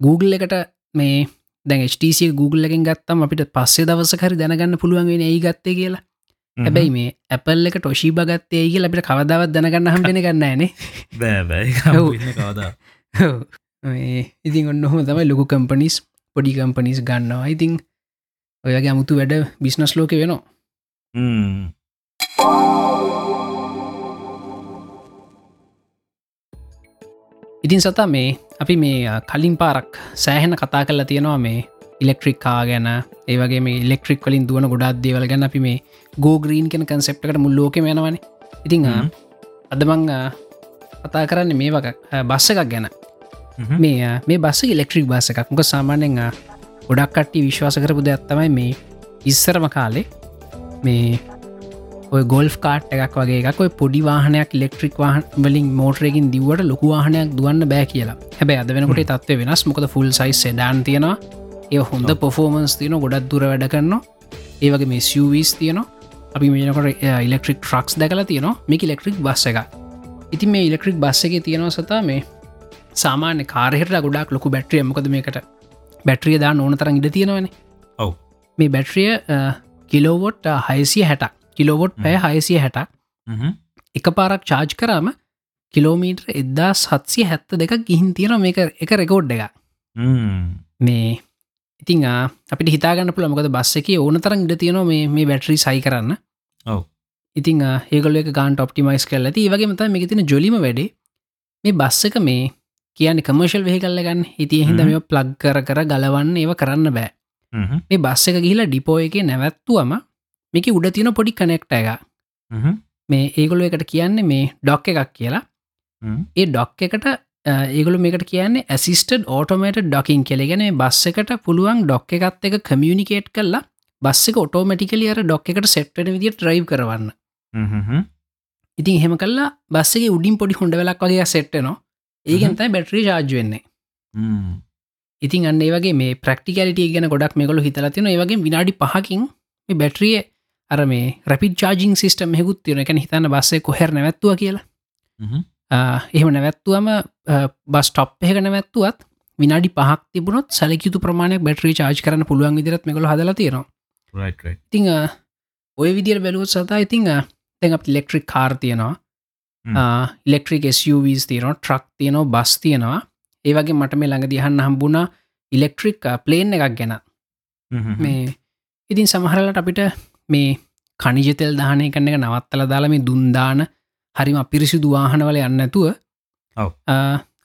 Google එකට මේ දැන් HTC Google එකෙන් ගත්තම් අපිට පස්සේ දවසකරි දැනගන්න පුළුවන් වෙන ඒ ගත්තේ කියලා. හැබැයි මේ ඇපල් එක ටොෂී බගත්තේ කිය ලබිට කවදාවත් දැනගන්න හම්බෙන ගන්නෑනේ බෑබැයි ඉතින් ඔන්න හොම තමයි ලොකු කම්පනිස් පොඩි කම්පනිස් ගන්නවා. ඉතිං ඔයගේ අමුතු වැඩ බිස්නස් ලෝක වෙනවා ඉතින් සතා මේ අපි මේ කලින් පාරක් සෑහෙන කතා කරලා තියෙනවා මේ ඉලෙක්ට්‍රික් කා ගැන. ඒවගේ මේ ඉලෙක්ට්‍රික් කලින් දුවන ගොඩක් දේවල් ගැන අපි මේ ගෝග්‍රීන් කෙන කන්සෙප්ටකට මුල්ලෝක වෙනවන ඉතිං අදමං කතා කරන්න මේ වක බස්ස එකක් ගැන. මේ මේ බස්ස ඉලෙක්ට්‍රික් බස්ස එකක්. මොක සාමාන්‍යෙන් ගොඩක් කට්ටි විශ්වාස කරපු දෙයක්ත්තමයි මේ ඉස්සරම කාලේ මේ ඔය ගොල් කාට් එකක් වගේ එකක් ඔය පොඩි වාහනයක් ඉලෙක්ට්‍රික් වාහන් වලින් මෝටරයකින් දිවට ලොකු වාහනයක් දුවන්න බෑ කියලා. හැබැ අද වෙනකොට තත්ව වෙනස්. මොකද ෆුල් සයිස් ඩාන් තියෙනවා. ඒ හොඳ පොෆෝමන්ස් තියන ගොඩක් දුර වැඩ කරනවා. ඒවගේ මේ සවීස් තියනවා. අපි මේනකොට ඉලෙක්ට්‍රික් ට්‍රක්ස් දැකලා තියෙනවා. මේක ඉලෙක්ට්‍රික් බස්ස එක ඉතින් මේ ඉලෙක්ට්‍රික් බස්ස එක තියෙනවා සතා මේ සාමාන්‍ය කාරහෙට ගොඩක් ලොකු බැට්‍රිය මොකද මේකට බැට්‍රිය දා ඕන තරන් ඉඩ තියෙනවන. ඔව. මේ බැට්‍රිය කිලෝවොට් හයිසිය හැට කිලෝවොට් පැය හයසිය හැට එක පාරක් චාර්ජ් කරාම කිලෝමීටර් එදදා සත්සිය හැත්ත දෙක ගිහින් තියෙන මේක එක රෙකෝඩ් එක මේ ඉතිං අපිට හිතාගන්න පුළ මොකද බස්ස එක ඕන තරන් ඉඩ තියෙනවා මේ බැටරි සයි කරන්න. ඔව. ඉතිං ඒගොල ගාන්ට ඔප්ටිමයිස් කල ඇති වගේ මත මේ තින ජොලිම වැඩේ. මේ බස්ස එක මේ කියන කමර්ශල් වෙහි කල්ලගන්න හිතිය හිද මේ ප්ලග් කර කර ගලවන්න ඒව කරන්න බෑ. මේ බස්ස එක ගිහිලා ඩිපෝ එක නැවැත්තුවම මේක උඩ තියෙන පොඩි කනෙක්ට එක මේ ඒගොලු එකට කියන්නේ මේ ඩොක් එකක් කියලා. ඒ ඩොක් එකට ඒගොලු මේකට කියන්නේ ඇසිස්ටඩ් ඕටෝමේට ඩොකින් කෙලගෙන බස්ස එකට පුළුවන් ඩොක් එකත් එක කමියනිකේට් කරලා බස්ස එක ඔටෝමටිකලිය අර ඩොක් එකට සෙට්ට විදිට ට්‍රයිව් කරවන්න. ඉතින් හෙම කල්ලා බස්සගේ උඩින් පොඩි හොඳ වෙලක් වගේ සෙට්ටනවා ඒගන්තයි බැටරි ජාජ් වෙන්නේ. ඉතින් අන්න වගේ මේ ප්‍රක්ටිකලිටිය ගැන ගොඩක් මෙකොල හිතලතින ඒවගේ විනාඩි පහකින් මේ බැටරිය අර මේ රපි චාජිං සිස්ටම් හෙකුත් තියන එක හිතන්න බස්සේ කොහෙර නැවත්තුව කියලා. එහෙම නැවැත්තුවම බස් ටොප් එකන වැත්තුවත් විනාඩි පහක් තිබුණොත් සැලකිතු ප්‍රමාණයක් බැටරි චාජ් කරන පුළුවන් විදිරත් මෙකළ හදල තියෙනවා. ඉතිං ඔය විදිර බැලුවත් සතා ඉතිං තැන් අප ඉලෙක්ට්‍රික් කාර් තියෙනවා. ඉලෙක්ට්‍රික් SUVස් තියනවා ට්‍රක් තියනවා බස් තියෙනවා. ඒවගේ මට මේ ළඟ දිහන්න හම්බුණා ඉලෙක්ට්‍රික් ප්ලේන් එකක් ගැන. මේ ඉතින් සමහරලට අපිට මේ කනිජතෙල් දානය කන්න එක නවත්තල දාලා මේ දුන්දාන හරිම අපිරිසිදු වාහනවල යන්නතුව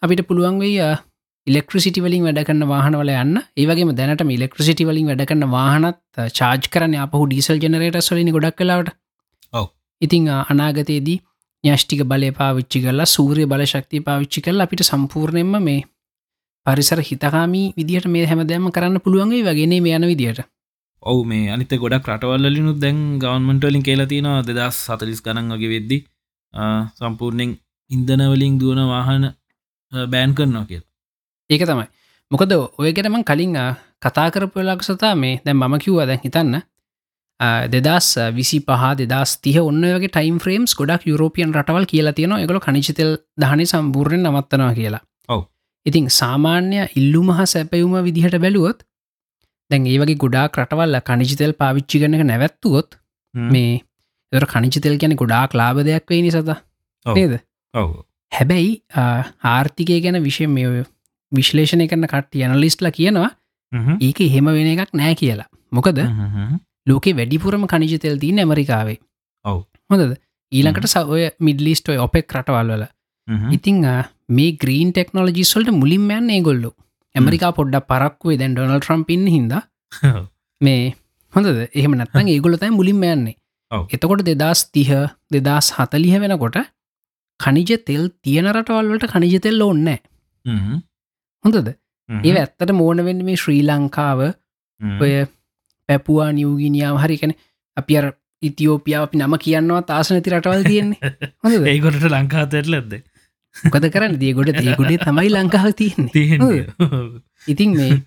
අපිට පුළුවන් වෙයි ඉලෙක්ට්‍රසිටි වලින් වැඩ කරන්න වාහනවල යන්න. ඒවගේ දැනට ඉලෙක්ට්‍රසිටි වලින් වැඩ කරන්න වාහනත් චාර්ජ් කරන අපහු ඩීසල් ජනරේට සොලිනි ගොඩක් කලාවට ඉතිං අනාගතයේදී ඥෂ්ටික බලය පාවිච්චි කරලා සූරය බල ශක්තිය පාවිච්චි කරලා අපිට සම්පූර්ණයෙන්ම මේ පරිසර හිතකාමී විදිහට මේ හැමදෑම කරන්න පුළුවන්ගේ වගෙන මේ යන විදියට ඔවු මේ අනිත ගොඩක් රටවල්ලිනුත් දැන් ගවන්මටලින් කියලා තියෙනවා දෙදස් සතලිස් ගණන් වගේ වෙද්දි සම්පූර්ණයෙන් ඉන්දනවලින් දුවන වාහන බෑන් කරනවා කියල. ඒක තමයි. මොකද ඔයගෙනම කලින් කතා කරපුලක් සතා මේ දැන් මම කිව්වා දැන් හිතන්න. දෙදස් විසි පහ දෙදස් තිය ඔන්න වගේ ටයිම් ෆ්‍රේම්ස් ගොඩක් යුරෝපියන් රටවල් කියලා තියෙන එකගොල කනිචිතෙල් දහනි සම්පූර්ණයෙන් නවත්තනවා කියලා. ඔව. ඉතිං සාමාන්‍ය ඉල්ලු මහ සැපයුම විදිහට බැලුවොත් දැන් ඒ වගේ ගොඩාක් රටවල්ල කනිජිතෙල් පාවිච්චි කරන නැවැත්තුවොත් මේ එර කනිජිතෙල් ගැන ගොඩාක් ලාබ දෙයක් වේ නිසත නේද? හැබැයි ආර්ථිකය ගැන විෂය මේ විශ්ලේෂණය කරන කට යනලිස්ටල කියනවා ඒක එහෙම වෙන එකක් නෑ කියලා. මොකද? ලෝකේ වැඩිපුරම කනිජතෙල් තිීන ඇමරිකාවේ. ඔව. හොඳද? ඊළඟට සවය මිඩලිස්ටෝය ඔපෙක් රටවල්වල ඉතිං මේ ග්‍රීන් ටෙක්නෝලජිස්වල්ට මුලින් යන්න ඒගොල්ලු ඇමරිකා පොඩ්ඩ පරක්වේ දැන් ඩොනල් ට්‍රම්පින් හිද මේ හොඳද? එහෙම නැත්තන් ඒගොලතයි මුලින්ම යන්නේ. එතකොට දෙදස් තිහ දෙදස් හතලිහ වෙනකොට කනිජ තෙල් තියෙන රටවල්වලට කනිජ තෙල්ල ඔන්න හොඳද? ඒ ඇත්තට මෝන වෙන්න මේ ශ්‍රී ලංකාව ඔය පැපුවා නියවගිනියාව හරිකැන අපි අර ඉතිෝපියාව අපි නම කියන්නවා තාස නැති රටවල් තියෙන්නේ. හොඳ ඒගොට ලංකාතයට ලැද්ද මොකද කරන්න? දියගොඩ ඒගොඩේ තමයි ලංකාව තියන්නේ. ඉතින් මේ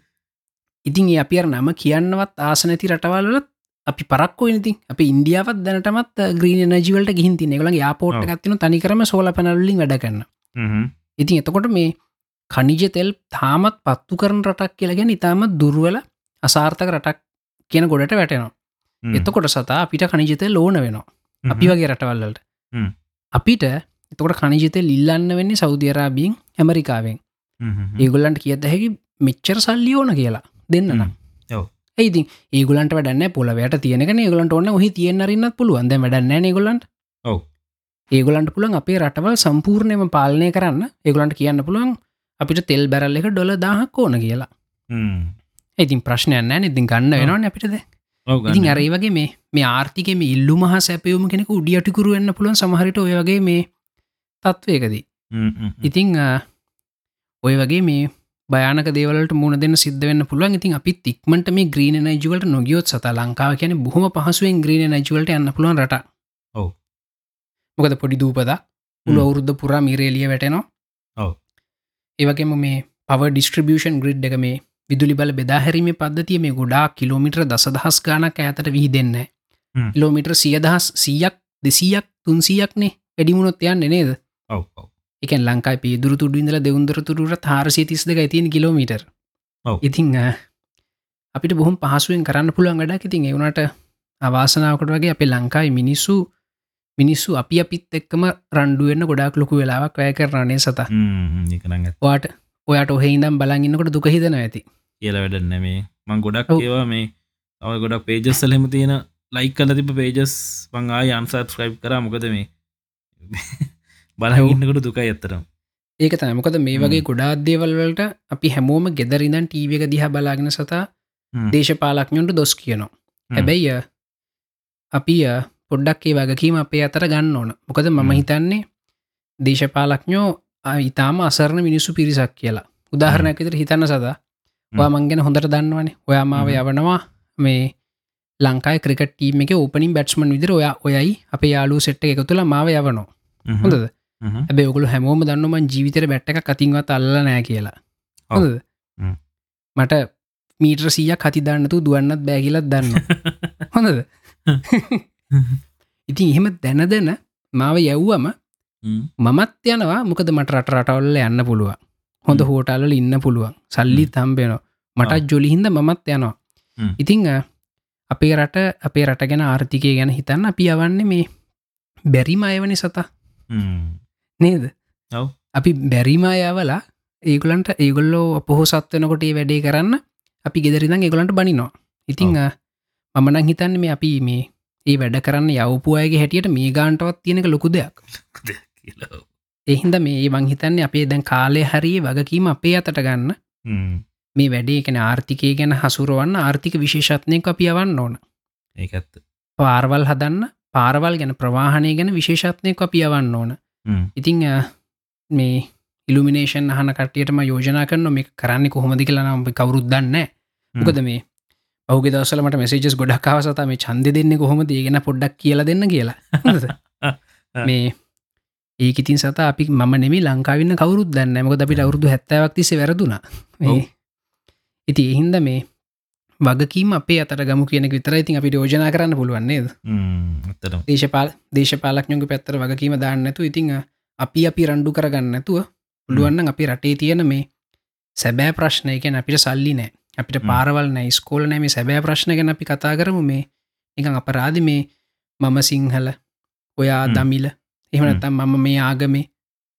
ඉතින් අපි අර නම කියන්නවත් ආස නැති රටවල්ලත් අපි පරක්කෝ නති අප ඉන්දියාවත් දැනටමත් ග්‍රීන නජවලට ගිහින් තින එකල යාපෝට් ගත්තින තනිකරම සෝල පැනල්ලින් වැඩ කරන්න ඉතින් එතකොට මේ කනිජ තෙල් තාමත් පත්තු කරන රටක් කියලගෙන ඉතාමත් දුර්වල අසාර්ථක රටක් කියන ගොඩට වැටෙනවා. එතකොට සතා අපිට කනිජතය ලෝන වෙනවා. අපි වගේ රටවල්ලට අපිට එතකොට කනිජතය ලිල්ලන්න වෙන්නේ සෞධරාබීන් ඇමරිකාවෙන්. ඒගොල්ලන්ට කියද හැකි මෙච්චර සල්ලි ඕන කියලා දෙන්න නම්. ඒති ඒගලන්ට වැඩන්න පොලවයට තියනක ඒගලන්ට ඔන්න හි තියෙන්න්නරන්නත් පුළුවන්. ද වැඩන්න ගොලන්ට ඒගොලන්ට පුළන් අපේ රටවල් සම්පූර්ණයම පාලනය කරන්න. ඒගොලන්ට කියන්න පුළුවන් අපිට තෙල් බැරල්ල එක ඩොල දාහක් ඕන කියලා. ඉතින් ප්‍රශ්නයන්න ඉතින් ගන්න වෙනවන අපිටද ඉතින් අරේ වගේ මේ මේ ආර්ථික මේ ඉල්ලු මහ සැපයුම කෙනෙක උඩියටිකුරුවන්න පුළුවන්. සමහරිට ඔය වගේ මේ තත්වයකදී. ඉතිං ඔය වගේ මේ භයනක දේවලට මුණ දෙන්න සිද්ධ වෙන්න පුළුවන්. ඉතින් අපි තික්මට මේ ග්‍රීන නජුවලට නොගියොත් සත ලංකාව කියන බොහම පහසුවෙන් ග්‍රීන නජුවලට යන්න පුළුවන් රට ඔව. මොකද පොඩි දූපද උළ අවුරුද්ධ පුරා මිරේලිය වැටෙනවා. ඔව. ඒවගේම මේ පව ඩිස්ට්‍රිබියෂන් ග්‍රිඩ් එක මේ විදුලි බල බෙදාහැරීම පද්ධතිය මේ ගොඩා කිලෝමිට්‍ර දසදහස් ගානක් ඇතට විහි දෙන්න කිලෝමිට්‍ර සියදහස් සීයක් දෙසීයක් තුන්සීයක්නේ වැඩිමුණොත් යන්න නේද එක ලංකායි පිදුරු තුඩින්දල දෙවුන්දර තුරට තාරසි තිස් දෙක ඇතින් කිලෝමීටර්. ඉතිං අපිට බොහොම පහසුවෙන් කරන්න පුළුවන් ගඩක් ඉතින් එවුණට අවාසනාවකට වගේ අපේ ලංකායි මිනිස්සු මිනිස්සු අපි අපිත් එක්කම රණ්ඩුවෙන්න්න ගොඩක් ලොකු වෙලාවක් වැය කරන්නේ සත? වාට ඔයාට ඔහෙහිදම් බලගන්නකොට දුක හිතන ඇති. කියල වැඩන්න මේ මං ගොඩක් ඒවා මේ අව ගොඩක් පේජස් සලහෙම තියෙන ලයික් කල තිබ පේජස් පංආ අන්සබස්ක්‍රයිබ් කර. මොකද මේ බලහඉන්නකට දුකයි ඇත්තරම් ඒක තම මොකද මේ වගේ ගොඩාත් දේවල්වලට අපි හැමෝම ගෙදරින්දන් ටීව එක දිහ බලාගෙන සතා දේශපාලක්ඥොන්ට දොස් කියනවා. හැබැයි අපි පොඩ්ඩක් ඒ වගකීම අපේ අතර ගන්න ඕන. මොකද මම හිතන්නේ දේශපාලක්ඥෝ ඉතාම අසරණ මිනිස්සු පිරිසක් කියලා. උදාහරණයක් විතර හිතන්න සදා වා මංගෙන හොඳට දන්නවනේ. ඔයා මාව යවනවා. මේ ලංකායි ක්‍රිකට ටීම එක ඕපනින් බැට්ස්මන් විදිර ඔයා ඔයයි අප යාලු සෙට්ට එක තුළ මාව යවනවා. හොඳද ඇබේ ඔකුළු හැමෝම දන්නමන් ජීවිතර බැට්ට එක කතින්වත් අල්ල නෑ කියලා. මට මීට්‍ර සීයක් හති දන්නතු දුවන්නත් බෑගිලත් දන්න හොඳද? ඉතින් එහෙම දැන දෙන මාව යව්වම මමත් යනවා. මොකද මට රට රටවල්ල යන්න පුළුවන්. හොඳ හෝටල්ල ඉන්න පුළුවන්. සල්ලි තම්බෙනවා මටත් ජොලිහින්ද මමත් යනවා. ඉතිං අපේ රට අපේ රට ගැන ආර්ථිකය ගැන හිතන්න අපි යවන්නේ මේ බැරිම අයවනි සතා නේද? ඔව්. අපි බැරිමා යවලා ඒගුලන්ට ඒගොල්ලෝ පොහොසත් වෙනකොට ඒ වැඩේ කරන්න අපි ගෙදරිදම් ඒගොලන්ට බනිනවා. ඉතිං අ, මම නං හිතන්න මේ අපි මේ ඒ වැඩ කරන්න යවපු අයගේ හැටියට මේ ගාන්ටවත් තියෙනක ලොකු දෙයක්. එහින්ද මේ මං හිතන්නේ අපේ දැන් කාලය හරි වගකීම අපේ අතට ගන්න. මේ වැඩේ කන ආර්ථිකය ගැන හසුරුවන්න ආර්ථික විශේෂත්නයක අපි යවන්න ඕන. ඒකඇත්ත පාරවල් හදන්න පාරවල් ගැන ප්‍රවාහනය ගැන විශේෂත්නයක අපි යවන්න ඕන ඉතිං මේ ඉල්ිනේෂන් අහන කටියටම යෝජනා කරන මේ කරන්න කොහොමදි කියලා නම් කවරුත් දන්න මොකද මේ ඔහුගේ දවසලමට මෙසේජස් ගොඩක් අවසත මේ චන්ද දෙන්න කොහොම දේගෙන පොඩ්ඩක් කියල දෙන්න කියලා? මේ ඒක ඉතින් සත අපි ම නෙම ලංකාවන්න කවරුත් දන්න මොක අපිට අවුරදු හැත්තවක් තිසේ වැරදුනා. ඉති එහින්ද මේ වගකීම අපේ අතට ගමු කියන විතර ඉතින් අපි යෝජනා කරන්න පුළුවන්න්නේද දේශපාල දේශපාලක්ඥොක පැත්තර වගකීම දාන්නතු ඉතිං අපි අපි රණ්ඩු කරගන්නතුව පුළුවන්න අපි රටේ තියෙන මේ සැබෑ ප්‍රශ්නය ගැන අපිට සල්ලි නෑ. අපිට. පාරවල් නෑ ස්කෝල නෑ. මේ සැබෑ ප්‍රශ්න ගැන අපි කතා කරමු. මේ එකන් අපරාධ මේ මම සිංහල ඔයා. දමිල එහමනතම් මම මේ ආගමේ.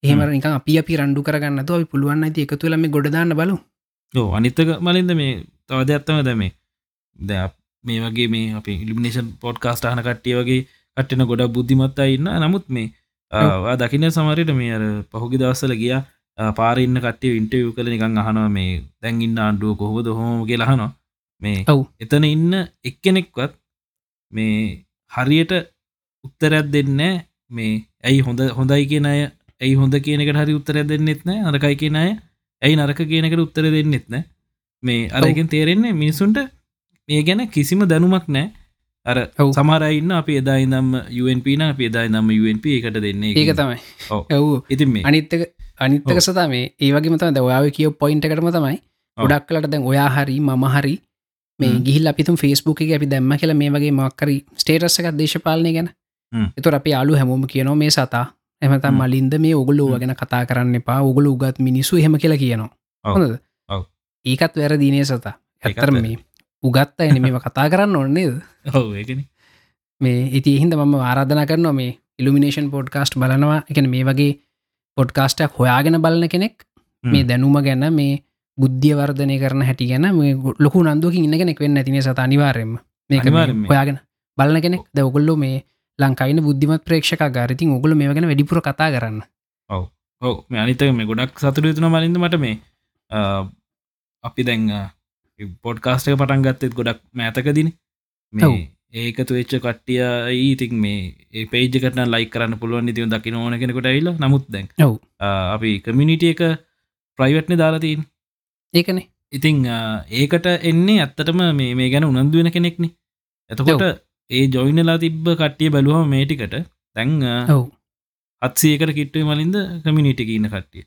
එහෙම නික අපි අපි රණ්ඩු කරගන්න අපි පුළුවන් ඇති එකතු ලම ගොඩදාන්න බලු අනිත්තක මලින්ද මේ තවද ඇත්තම දැමේ ද මේ. වගේ මේ අප ඉලිමිනේෂන් පොඩ්කාස්ට හන කට්ටිය වගේ කට්ටන ගොඩක් බුද්ධිමත්තා ඉන්න. නමුත් මේ ආ, දකින්න සමරයට මේ අර පහුගි දවස්සල ගිය පාරන්න කටේ ඉන්ටව් කල නිකං අහනවා මේ දැන් ඉන්න අන්ඩුව කොහොද හෝම කියලහනවා මේ ඔව්. එතන ඉන්න එක්කෙනෙක්වත් මේ හරියට උත්තරයක් දෙන්න මේ ඇයි හොඳ හොඳයි කියන අය ඇයි හොඳ කියනකට හරි උත්තර දෙන්නෙත් නෑ අරකයි කියන අය ඇයි නරක කියනකට උත්තර දෙන්නෙත් නෑ මේ අරගෙන් තේරෙන්නේ මිනිසුන්ට මේ ගැන කිසිම දැනුමක් නෑ අර. සමරයින්න අප එදායි නම් UNP න අප එදායි නම් UNP එකට දෙන්නේ ඒක තමයි ඔව්. ඇව් ඉතින් මේ අනිත්තක අනිත්තක සතා මේ ඒවගේ මතම ද ඔයාව කිය පොයින්ට එකටම තමයි. ගොඩක් කලට දැන් ඔයා හරි මම හරි මේ හ්ම්. ගිහිල් අපිතුම් ෆෙස්බුක් අපි දැම්ම කියලා මේ වගේ මක්කරි ස්ටේටස්සක දේශපාලනය ගැන. එතුර අපි අලු හැමෝම කියනවා මේ සතා එමතම්. මලින්ද මේ ඔගුලෝ. ගැන කතා කරන්න එපා ඔගුල උගත් මිනිස්සු හෙම කියලා කියනවා. හොඳද. ඒකත් වැර දිනේ සතා? ඇත්තර. මේ උගත්ත එන මේ කතා කරන්න ඕන්නේද ඔව ඒකන. මේ ඉති හින්ද මම ආරාධන කරනවා මේ ඉල්ිනේෂන් පොඩ්කාස්ට් බලනවා. එක මේ වගේ පොඩ්කාස්ටක් හොයාගෙන බලන කෙනෙක් මේ දැනුම ගැන මේ බුද්ධිය වර්ධනය කරන හැටි ගැන මේ ලොකු නන්දුවකින් ඉන්නගෙනෙක් වෙන්න ඇතින සත අනිවාරෙන්ම මේක. හොයාගෙන බලන කෙනෙක්. ද ඔගොල්ලො මේ ලංකායින බුද්ධිමත් ප්‍රේක්ෂක ගාරතින් ඔගොල මේ ගැන වැඩිපුර කතා කරන්න. ඔව. මේ අනිතක මේ ගොඩක් සතුර යුතුන මලින්ද මට මේ අපි දැන් පොඩ්කාස්ටක පටන් ගත්තෙත් ගොඩක් මෑතකදින. ඒකතු වෙච්ච කට්ටිය ඊතින් මේ ඒ පේජකට ලයි කරන්න පුළුවන් ඉතිව දකින ඕන කෙනෙකොට ඇල්ල නමුත් දැන් අපි කමිනිිටිය එක ප්‍රයිවට්න දාලාතින් ඒකනේ. ඉතිං ඒකට එන්නේ ඇත්තටම මේ මේ ගැන උනන්දුවෙන කෙනෙක්නේ. එතකොට ඒ ජොයිනලා තිබ්බ කට්ටිය බැලුවම මේටිකට තැන් ඔව්. අත්සයකට කිට්ටුව මලින්ද කමිනිිටික ඉන්න කට්ටිය.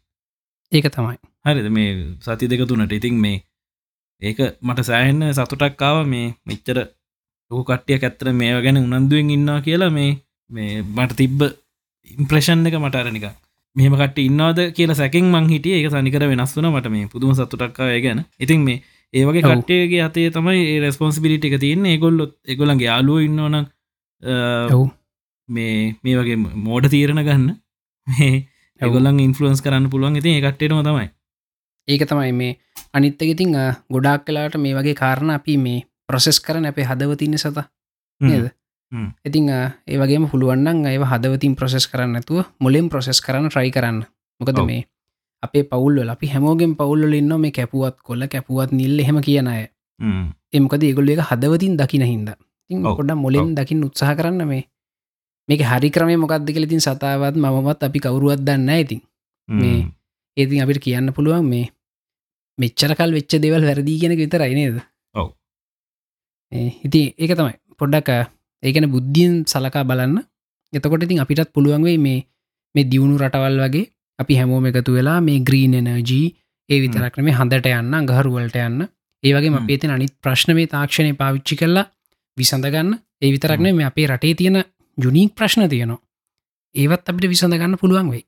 ඒක තමයි හරිද? මේ සති දෙක තුනට. ඉතින් මේ ඒක මට සෑහෙන්න සතුටක්කාව මේ මෙච්චර ලොකු කට්ටිය ඇත්තර මේ ගැන උනන්දුවෙන් ඉන්නවා කියලා මේ මේ මට තිබ්බ ඉම්ප්‍රේෂන් එක මට අරනික මෙහම කට ඉන්නවාද කියලා සැකින් මං හිටිය. ඒක සනිකර වෙනස් වන මට මේ පුදුම සතුටක්කාව ගැන. ඉතින් මේ ඒවගේ. කට්ටයගේ අතේ තමයි රෙස්පොන්සිබිලිට එක තියන්නේ. ඒගොල්ලොත් එගොලන්ගේ යාලුව ඉන්නවන මේ මේ වගේ මෝඩ තීරණ ගන්න. මේ ඇගොලන් ඉන්ෆලුවන්ස් කරන්න පුළුවන්. ඉතින් එකට්ටේටම තමයි ඒක තමයි මේ අනිත්තක ඉතිං ගොඩාක් කලාට මේ වගේ කාරණ අපි මේ ප්‍රොසෙස් කරන අපේ හදවතින්න සත නේද හ්ම්. ඉතිං ඒ වගේම පුළුවන්න්න ඒ හදවතින් ප්‍රොසෙස් කරන්න ඇතුව මුලින් ප්‍රොසෙස් කරන්න ට්‍රයි කරන්න මොකද. මේ අපේ පවුල්ල අපි හැමෝගෙන් පවුල්ල ඉන්න මේ කැපුවත් කොල්ල කැපුවත් නිල්ල එහෙම කියන අය හ්ම්. එමකද ඒගොල්ල එක හදවතින් දකින හින්ද ඉතින්. ගොඩ මුලින් දකිින් උත්සාහ කරන්න මේ මේක හරි ක්‍රමය මොකක්ද කලතින් සතාවත් මමත් අපි කවරුවත් දන්න ඇතින් මේ හ්ම්. ඒතින් අපිට කියන්න පුළුවන් මේ මෙච්චරකල් වෙච්ච දෙවල් වැරදිී කියෙන විතරයි නේද? ඔව්. හිති ඒක තමයි. පොඩ්ඩක් ඒකන බුද්ධියෙන් සලකා බලන්න. එතකොට ඉතින් අපිටත් පුළුවන්වේ මේ මේ දියුණු රටවල් වගේ අපි හැමෝම එකතු වෙලා මේ ග්‍රීන් එනජී ඒ විතරක්න මේ හඳට යන්න ගහරුවලට යන්න. ඒවගේ. අපේතින අනිත් ප්‍රශ්න මේ තාක්ෂණය පාවිච්චි කරලා විසඳගන්න ඒ විතරක්න මේ අපේ රටේ තියෙන ජුනීක් ප්‍රශ්න තියනවා. ඒවත් අපිට විසඳ ගන්න පුළුවන් වෙයි.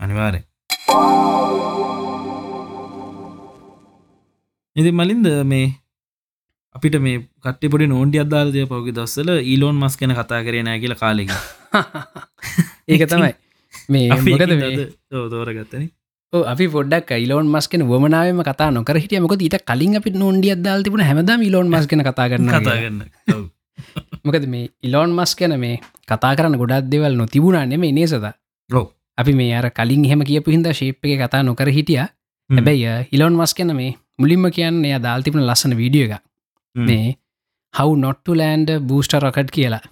අනිවාරය ඉති මලින්ද මේ අපිට මේ කට පොඩි නෝන්ඩි අදාරදය පවගි දස්සල ඊලෝන් මස් කෙන කතා කරේ නෑ කියල කාලෙක ඒක තමයි. මේ තෝරගත්තන. අපි පොඩක් ඉලෝන් මස්කන වමනාවම කතා නොකර හිටිය. මොක ඊට කලින් අපි නොන්ඩිය අදාල් තිබුණ හැමද ඉලෝන් මස් කන කතා කරන්න කතාගන්න මොකද මේ ඉලෝන් මස් කැන මේ කතා කරන්න ගොඩක් දෙවල් නොතිබුණා නෙම නේසද ලෝ අපි මේ අර කලින් හෙම කියපු හිද ශේප් එක කතා නොකර හිටිය. හැබැයි ඉලෝන් මස් කැන මේ මුලින්ම කියන්න එය දාල්තිපන ලස්සන වීඩිය එක මේ how not to land boost rocket කියලා.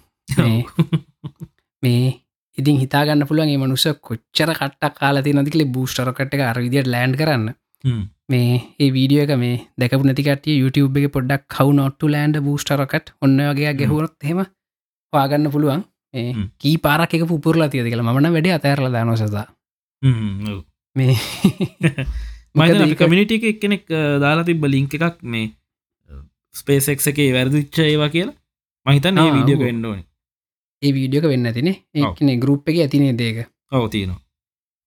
මේ ඉතින් හිතාගන්න පුළුවන්ගේ මනුස කොච්චර කට්ටක් කාලති නතිකලෙ බූස්ටරකට එක අරවිදියට ලෑන්් කරන්න. මේ ඒ වීඩියෝ එක මේ දැකපු නැතිකට YouTube එක පොඩ්ඩක් කවු නොට්ටු ලෑන්ඩ බූස්ටරකට ඔන්න වගේ ගැහුණොත් හෙම. පාගන්න පුළුවන්. කී පාරක් එක පුරලා තියද කියලා මන වැඩ අතඇරල දානොසතා මේ මයි කමිනිට එක එක්කෙනෙක් දාලා තිබ ලිංක එකක් මේ ස්පේසෙක් එකේ වැරදිච්ච ඒවා කියලා. මහිතන් ඒ වීඩියෝ එන්ඩෝන ඒ වීඩියෝක වෙන්න තින ඒන ගරුප් එක ඇතිනේ දේක ඔව තියනවා.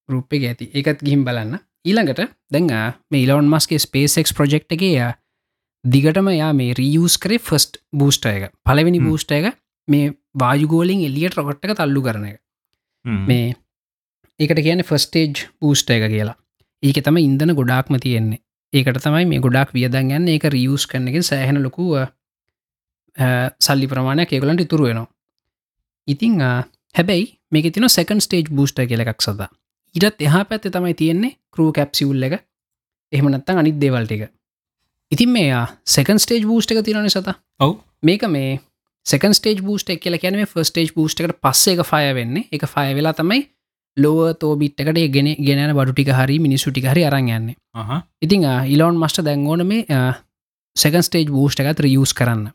ගරුප් එක ඇති. එකත් ගිහිම් බලන්න. ඊළඟට දැඟ මේ ඉලවන් මස්ගේ ස්පේසෙක් ප්‍රජෙක්් එකේ යා දිගටම යා මේ රියස් කරේ ෆස්ට් බූස්ට එක. පලවෙනි බූස්ට එක මේ වායුගෝලින් එලියට රොකට් එක තල්ලු කරන එක. මේ ඒකට කියන ෆස්ටේජ් බූස්ට එක කියලා ඒක තම ඉන්දන ගොඩාක්ම තියෙන්නේ. ඒකට තමයි මේ ගොඩක් වියදන් යන්න. ඒක රියස් කරන එක සෑහෙන ලොකුව සල්ලි ප්‍රමාණයක් ඒගලන්ට ඉතුරු වෙනවා. ඉතිං හැබැයි මේක තින සකන් ස්ටේජ් බූස්ට කියල එකක් සද ඉටත් එහා පැත්ත තමයි තියෙන්නේ කරූ කැප්සිවුල්ල එක. එහෙමනත්තන් අනිත් දේවල්ටික ඉතින් මේ සකන් ස්ටේජ් බූස්ට එක තිරන සත. ඔව්. මේක මේ සකන් ස්ටේජ් බූස්ට එක කියල කියන ෆස්ටේජ් බූස්ට එකට පස්සේ එක ෆය වෙන්නේ. එක ෆය වෙලා තමයි ලෝව තෝ බිට්කට ගෙන ගෙන බඩුටික හරි මිනිසුටි හරි අරංයන්නේ ඉතිං ඉලෝන් මස්ට දැන්ගෝන මේ සකන් ස්ටේජ් බූස්ට එකත් රියස් කරන්න.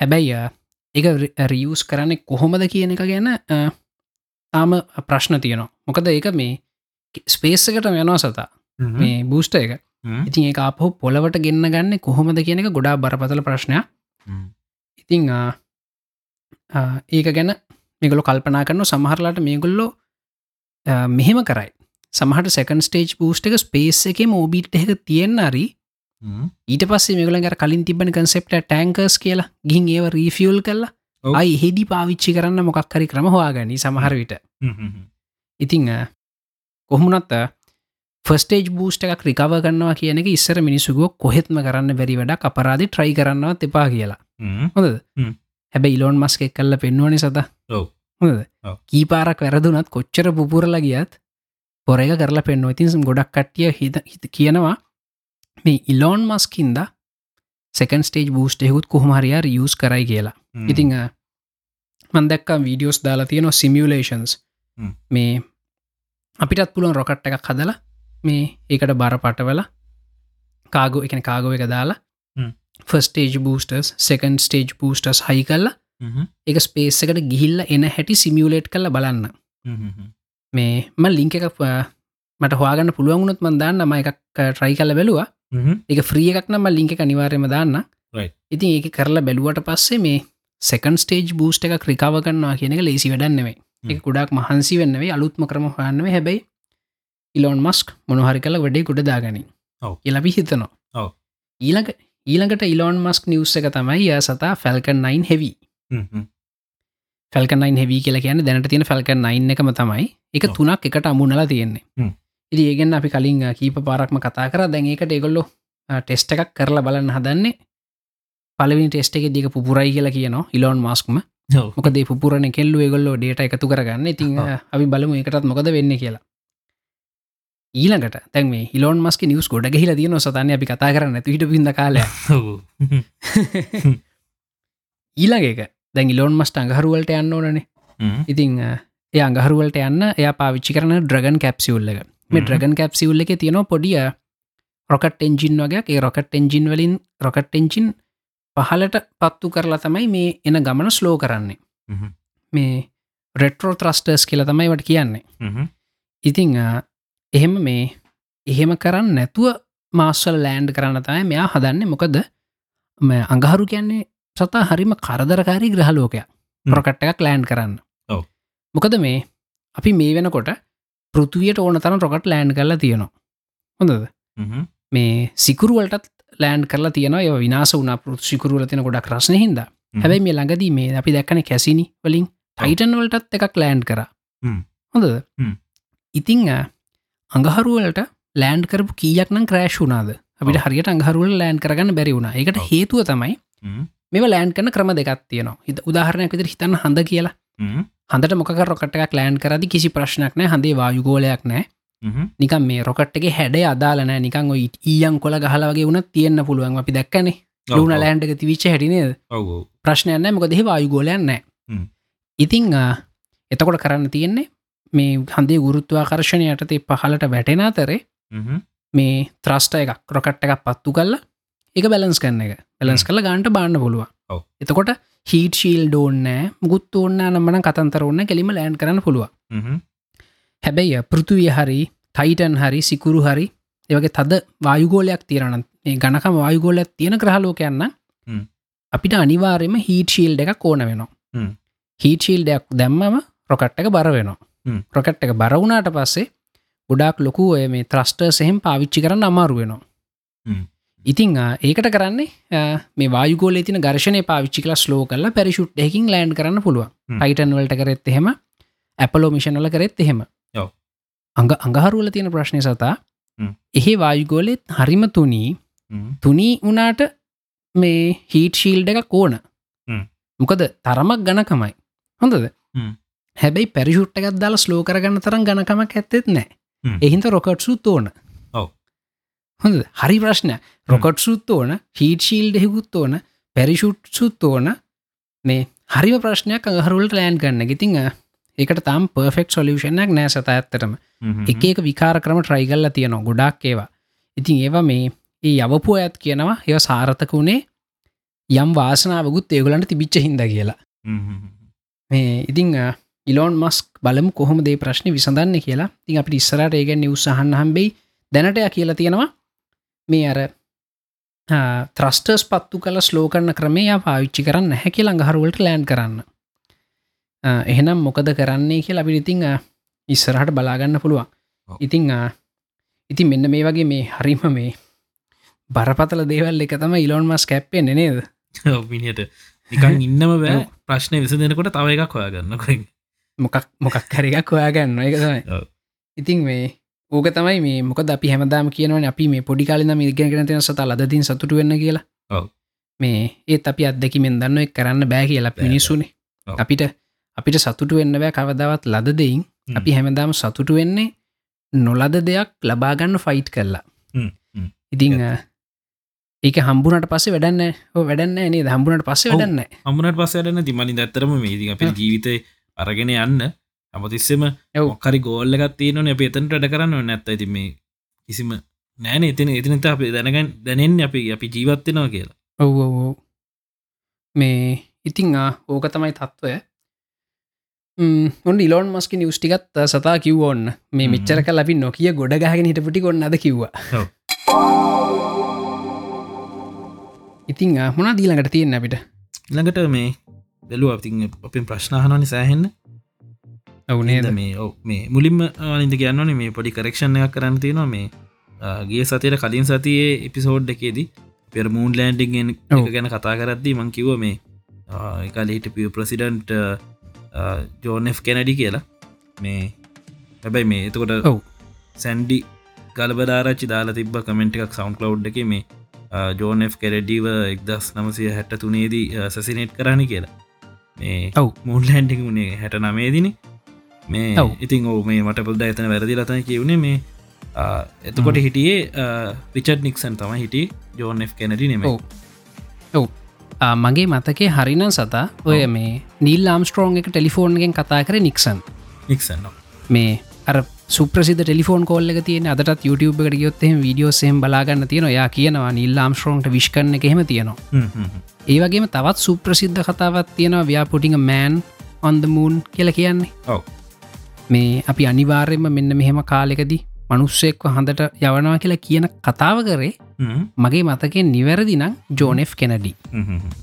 හැබැයි එක රියස් කරන්න කොහොමද කියන එක ගැන තාම ප්‍රශ්න තියනවා. මොකද ඒක මේ ස්පේස්සකට යනවා සතා. මේ බූස්ට එක. ඉතින් ඒ අපහෝ පොලවට ගෙන්න්න ගන්න කොහොමද කියන එක ගොඩා බරපතල ප්‍රශ්නයක්. ඉතිං ඒක ගැන මේගොල කල්පනා කරන සමහරලාට මේගොල්ලෝ මෙහෙම කරයි. සමහට සකන් ස්ටේජ් බූස්ට එක ස්පේස් එක මෝබීට් එක තියෙන්න්න අරි ඊට පස්සේ මේගලඟ කලින් තිබන කන්සෙප්ට ටෑන්කර්ස් කියලා ගින් ඒව රීෆියල් කරලා අයි හෙඩි පාවිච්චි කරන්න මොකක්කරි ක්‍රම හවාගනි සමහර විට. ඉතිං කොහමුණත්ත ෆස්ටේජ් බූස්ට එකක් රිකව කරනවා කියන එක ඉස්සර මිනිසුගෝ කොහෙත්ම කරන්න බැරි වැඩ අපරාධි ට්‍රයි කරන්නවත් එපා කියලා. හොඳ හැබැ ඉලෝන් මස්ක කල්ල පෙන්වනි සත හොද කීපාරක් වැරදුනත් කොච්චර පුපුරලා ගියත් පොර එක කරලා පෙන්ව ඉතින් ගොඩක් කට්ටිය හිත හිත කියනවා මේ ඉලෝන් මස්කින්ද සකන් ස්ටේජ් බූස්ටයකුත් කොහමරයා රියස් කරයි කියලා. ඉතිං මන්දක්කම් වීඩියෝස් දාලා තියෙනවා සිමියලේෂන්ස් මේ අපිටත් පුළුවන් රොකට් එකක් හදලා මේ ඒකට බර පටවල කාගෝ එකන කාගෝ එක දාලා first stage boosters second stage boosters හයි කල්ලා එක ස්පේස් එකට ගිහිල්ල එන හැටි සිමියලේට් කල බලන්න. මේ ම ලිංක එක මට හවාගන්න පුළුවන්ගුණොත් මන්දන්න ම එකක් ට්‍රයි කල බැලවා. එක ්‍රිය එකක් නම ලිංක එක නිවාරයම දාන්න. ඉතින් ඒක කරලා බැලුවට පස්සේ මේ සකන් ස්ටේජ් බූස්ට එක ක්‍රිකාව කන්නවා කියන එක ලේසි වැඩන්නෙවේ එක ගොඩක් මහන්සි වෙන්නවේ අලුත්ම කරම හන්නව හැබැයි ඉලොන් මස්ක් මොනහරි කල වැඩේ ගොඩ දාගනින් එලබි හිතනවා. ඊළඟ ඊළඟට ඉලොන් මස්ක් නිවස් එක තමයි ය සතා ෆැල්කන් 9 හෙවී ෆැල්කනයින් හෙවී කියලා කියන දැනට තියෙන ෆැල්කන් 9 එකම තමයි. එක තුනක් එකට අමුණලා තියෙන්නේ. ඉදි ඒගෙන් අපි කලින් කීප පාරක්ම කතා කර. දැන් ඒකට ඒගොල්ලො ටෙස්ට එකක් කරලා බලන්න හදන්නේ. පලවිනි ටෙස්ට එක දික පුරයි කියලා කියනවා ඉලොන් මස්ක්ම මොකද පුරණ කෙල්ලු ඒගොල්ලෝ ඩේට එකතු කරගන්න. ඉතින් අපි බලමු එකටත් මොකද වෙන්න කියලා. ඊළඟට තැන් මේ හිලෝන් මස්ක නිවස් ගොඩ හිල තියන සතන්න අපි කතා කරන්න හිට පිද කාල ඊළඟ එක දැන් ඉලෝන් මස්ට අඟහරුවලට යන්න ඕනනේ. ඉතිං එය අඟහරුවලට යන්න එය පාවිච්චි කරන ඩ්‍රගන් කැප්සිවල්ල එක. මේ ඩ්‍රගන් කැප්සිවල්ල එක තියෙනවා පොඩිය රොකට් එන්ජින් වගේ ඒ රොකට් එන්ජින් වලින් රොකට් එන්ජින් පහලට පත්තු කරලා තමයි මේ එන ගමන ස්ලෝ කරන්නේ. මේ රෙට්‍රෝ ත්‍රස්ටර්ස් කියල තමයිවට කියන්නේ. ඉතිං එහෙම මේ එහෙම කරන්න නැතුව මාස්සල් ලෑන්ඩ් කරන්න තමයි මෙයා හදන්න. මොකද අඟහරු කියන්නේ සතා හරිම කරදරකාරී ග්‍රහලෝකයක් ප්‍රොකට් එකක් ලෑන්් කරන්න. මොකද මේ අපි මේ වෙනකොට පෘතුවයට ඕන තරම් රොකට ලෑන්් කරලා තියෙනවා. හොඳද? මේ සිකුරුවලටත් ලෑන්් කරලා තියෙන ය විනාස වන පෘ සිකුරුවල තින ගොඩක් රශ්න හිද හැබැයි මේ ළඟදී මේ අපි දැක්කන කැසිනි වලින් ටයිටන් වලටත් එකක් ලෑන්් කර. හොඳද? ඉතිං අඟහරුවලට ලෑන්් කරපු කියක් නම් ක්‍රෑශ් වුනාද අපිට හරියට අඟහරුවල ලෑන්් කරගන්න බැරි වුණ. එකට හේතුව තමයි මේ ලෑන් කන ක්‍රම දෙකක් තියනවා. හිත උදාහරණයක් විදිර හිතන්න හඳ කියලා. හඳට මොක රොකටක් ලෑන් කරදි කිසි ප්‍රශ්නයක් නෑ හඳේ වායුගෝලයක් නෑ නිකන් මේ රොකට්ගේ හැඩ අදාලන නිකං ඔයි ඊයන් කොල ගහලගේ වුණ තියන්න පුළුවන්. අපි දැක්කනේ. ලුණ ලෑන්ඩක තිවිච්ච හැටිනේද ප්‍රශ්නයන්න මොක දෙහ වායුගෝලයන්න ඉතිං එතකොට කරන්න තියෙන්නේ මේ හන්දේ ගුරුත්වාකර්ශණය යටතේ පහලට වැටෙන අතරේ මේ ත්‍රස්ට එකක් රොකට් එකක් පත්තු කල්ලා එක බැලන්ස් කන්න එක. බැලන්ස් කළ ගන්ට බාන්න පුළුව එතකොට හිට ශීල් ඩෝන්නෑ මුකුත් ඕන්න නම්මන කතන්තර ඔන්න කෙලිම ලෑන් කරන්න පුළුව හැබැයි පෘතුවිය හරි ටයිටන් හරි සිකුරු හරි ඒවගේ තද වායුගෝලයක් තිරණ ගණකම වායුගෝලයක් තියෙන ක්‍රහලෝක යන්න අපිට අනිවාර්යම හිට ශීල් එක කෝන වෙනවා. හිට ශීල්ඩයක් දැම්මම රොකට් එක බර වෙනවා. රොකට් එක බරවුණාට පස්සේ ගොඩක් ලොකු ඔය මේ ත්‍රස්ට සහෙම පාවිච්චි කරන්න අමාරු වෙනවා ඉතිං ඒකට කරන්නේ මේ වායුගෝල තින ගර්ශනය පාවිච්චි කල ස්ලෝ කල්ල පැරිෂුට් එකින් ලෑන්් කරන්න පුළුව ටයිටන් වලට කරෙත් එහෙම ඇපලෝ මිෂණල කරෙත් එහෙම. අඟ අඟහරුවල තියෙන ප්‍රශ්නය සතා එහෙ වායුගෝලෙත් හරිම තුනී. තුනී වනාට මේ හීට ශීල්ඩ එක කෝන මොකද තරමක් ගණකමයි හොඳද? හැබැයි පැරිෂුට් එකත් දාලා ස්ලෝ කරගන්න තරම් ගණකමක් ඇත්තෙත් නෑ. එහින්ත රොකට් සුත් ඕන හොඳ හරි ප්‍රශ්න. රොකට් සුත් ඕන හීට ශීල්ඩ හෙකුත් ඕන පැරිෂුට් සුත් ඕන. මේ හරිම ප්‍රශ්නයක් අහරුලට ලෑන් ගන්න. ඉතිං ඒකට තම් පර්ෆෙක්් සොලියෂනක් නෑ සත ඇත්තටම. එක එක විකාර ක්‍රම ට්‍රයිගල්ල තියනවා. ගොඩක් ඒවා. ඉතින් ඒවා මේ ඒ යවපු ඇත් කියනවා ඒව සාරතක වුණේ යම් වාසනාවකුත් ඒගොලන්ට තිබිච්ච හිද කියලා. මේ ඉතිං ඉලෝන් මස්ක් බලමු කොහොම දේ ප්‍රශ්න විසඳන්න කියලා. තින් අපි ඉස්සරට ඒගැන උත්සාහන්න හම්බෙයි. දැනටය කියලා තියෙනවා මේ අර ත්‍රස්ටර්ස් පත්තු කල ස්ලෝකරන්න ක්‍රමය පාවිච්චි කරන්න හැකි ළඟහරුවලට ලෑන් කරන්න. එහෙනම් මොකද කරන්නේ කිය අපි ඉතිං ඉස්සරහට බලාගන්න පුළුවන්. ඉතිං ඉතින් මෙන්න මේ වගේ මේ හරිම මේ බරපතල දේවල් එක තම ඉලොන් මස් කැප්පෙන් නේද? මිනිට නිකන් ඉන්නම බෑ. ප්‍රශ්නය විස දෙනකොට තව එකක් හොයාගන්න කොයි මොකක් මොකක් හරිකක් හොයාගන්න. එක තමයි. ඉතින් මේ ඕක තමයි මේ මොක අපි හැමදාම කියනවන අපි මේ පොඩිකාලන ඉගෙන තියෙන සත ලදතින් සතුට වෙන්න කියලා. මේ ඒත් අපි අත්දැකිමෙන් දන්න කරන්න බෑ කියලා මිනිස්සුනේ. අපිට අපිට සතුට වෙන්න බෑ කවදාවත් ලද දෙයින්. අපි හැමදාම සතුට වෙන්නේ නොලද දෙයක් ලබාගන්න ෆයිට් කරලා. ඉතිං ඒක හම්බුනට පස්සේ වැඩන්න වැඩන්න නේ හම්බුනට පස්සේ වැඩන්න හම්බුනට පස්ස වැඩන්න තිමලි දැත්තරම මේ අප ජීවිතය අරගෙන යන්න අමතිස්සෙම ඔක්කරි ගෝල්ල එකත් තියනන අප එතනට වැඩ කරන්න. නැත්ත ඇති මේ කිසිම නෑන එතින එතිනත අප දැනගන් දැනෙන් අපි අපි ජීවත්වෙනවා කියලා. ඔව් ඔවෝ මේ ඉතිං ඕක තමයි තත්ත්වය ඔන්න ඉලෝන් මස්ක නිවස්ටිකත් සතා කිව්වෝන්න මේ මෙච්චරක ලබි නොකිය ගොඩ ගහගෙන හිටපටි කොන්න අද කිව්වා. ඉතිං මොනා දීලඟට තියෙන අපිට? ළඟට මේ බැලු අපි අපින් ප්‍රශ්නාහනනි සෑහෙන්න ඔවුනේද මේ ඔ මේ මුලින්ම අනිද කියන්නවන මේ පොඩි කරක්ෂණ එකක් කරන්න තියෙනවා මේ ගේ සතයට කලින් සතියේ එපිසෝඩ් එකේදී පෙර මූන් ලෑන්ඩිගෙන් ගැන කතා කරද්දී මං කිව මේ එකල හිට පිය ප්‍රසිඩන්ට් ජෝනෙෆ් කෙනඩි කියලා. මේ හැබැයි මේ එතකොට ඔව්. සැන්ඩි ගලබදාරච්චි දාලා තිබ කමෙන්ට් එකක් සවන්් කලව් එක මේ ජෝනෙෆ් කෙරෙඩීව එක්දස් නමසය හැට තුනේදී සැසිනේට් කරන්න කියලා. මේ ඔව්. මුල්ලෑන්ඩික වුණේ හැට නමේදින මේ. ඉතින් ඕ මේ මට පුල්ද එතන වැරදි ලතන කියවුණේ මේ එතකොට හිටියේ රිචඩ් නික්සන් තම හිටි ජෝන් කෙනඩි නෙම ඔව්. මගේ මතකේ හරිනම් සතා ඔය මේ නිල් ආම්ස්ට්‍රෝන් එක ටෙලිෆෝන්ගෙන් කතා කර නික්සන්. නික්සන්න මේ අර සුප්‍රසිද ටෙලිෆෝන් කොල්ල තියන අදට YouTube එකට ගයොත්හෙම වීඩියෝසෙන් බලාගන්න තියෙන යා කියනවා නිල් ආම්ස්ට්‍රෝන්ට විශ්කරන එකහෙම තියෙනවා. ඒවගේම තවත් සුප්‍රසිද්ධ කතාවත් තියෙනවා. ව්‍යාපුටිං මෑන් ඔන්දමූන් කියල කියන්නේ. ඔව් මේ අපි අනිවාර්යෙන්ම මෙන්න මෙහෙම කාලෙකදී මනුස්සෙක්ව හඳට යවනවා කියලා කියන කතාව කරේ මගේ මතකෙන් නිවැරදිනම් ජෝනෙෆ් කෙනඩි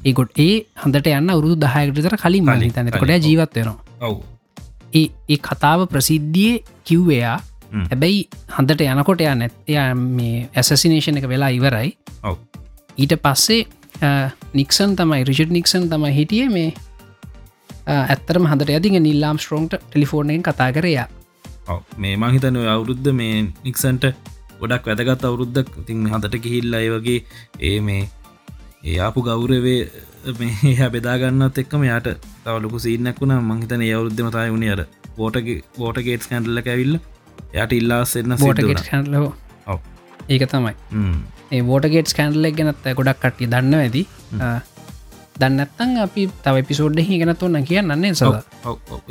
ඒගොට ඒ හඳට යන්න අවුරුදු දහයකටතර කලින් කලින්, මහිතනකොට කලින්, ඔව්. ජීවත් වෙනවා. ඔව්. ඒ ඒ කතාව ප්‍රසිද්ධිය කිව්වයා හැබැයි හන්දට යනකොට ය නැත්ය මේ ඇසසිනේෂණ එක වෙලා ඉවරයි. ඊට පස්සේ නික්සන් තමයි රිචඩ් නික්සන් තමයි හිටිය මේ ඇත්තරම හඳට ඇතිங்க නිල්ලාම් ස්ට්‍රෝන්ට ටෙලිෆෝර්නයෙන් කතා කරයා. මේ මහිතන අවුරුද්ධ මේ නික්සන්ට ගොඩක් වැදගත් අවුරුද්ධක් තින් හතට කිහිල්ල අය වගේ ඒ මේ ඒ ආපු ගෞරවේ මේ බෙදාගන්නත් එක්කම යාට තවලොකු සීනක් වුණ. මහිතන අවුරුද්ධම තයි වුණ අර බෝටගේ බෝටගේට් කැන්ඩල්ල ඇවිල්ල යට ඉල්ලාස්සෙන්න්න බෝටගෙට් ඔව්. ඒක තමයි. ඒ වෝටගේට් කැන්ඩලෙක් ගැනත් ගොඩක් කට්ටි දන්න ඇති දන්නත්තන් අපි තව පිසෝඩ් හි ගෙනත් ඔන්න කියන්නන්නේ සද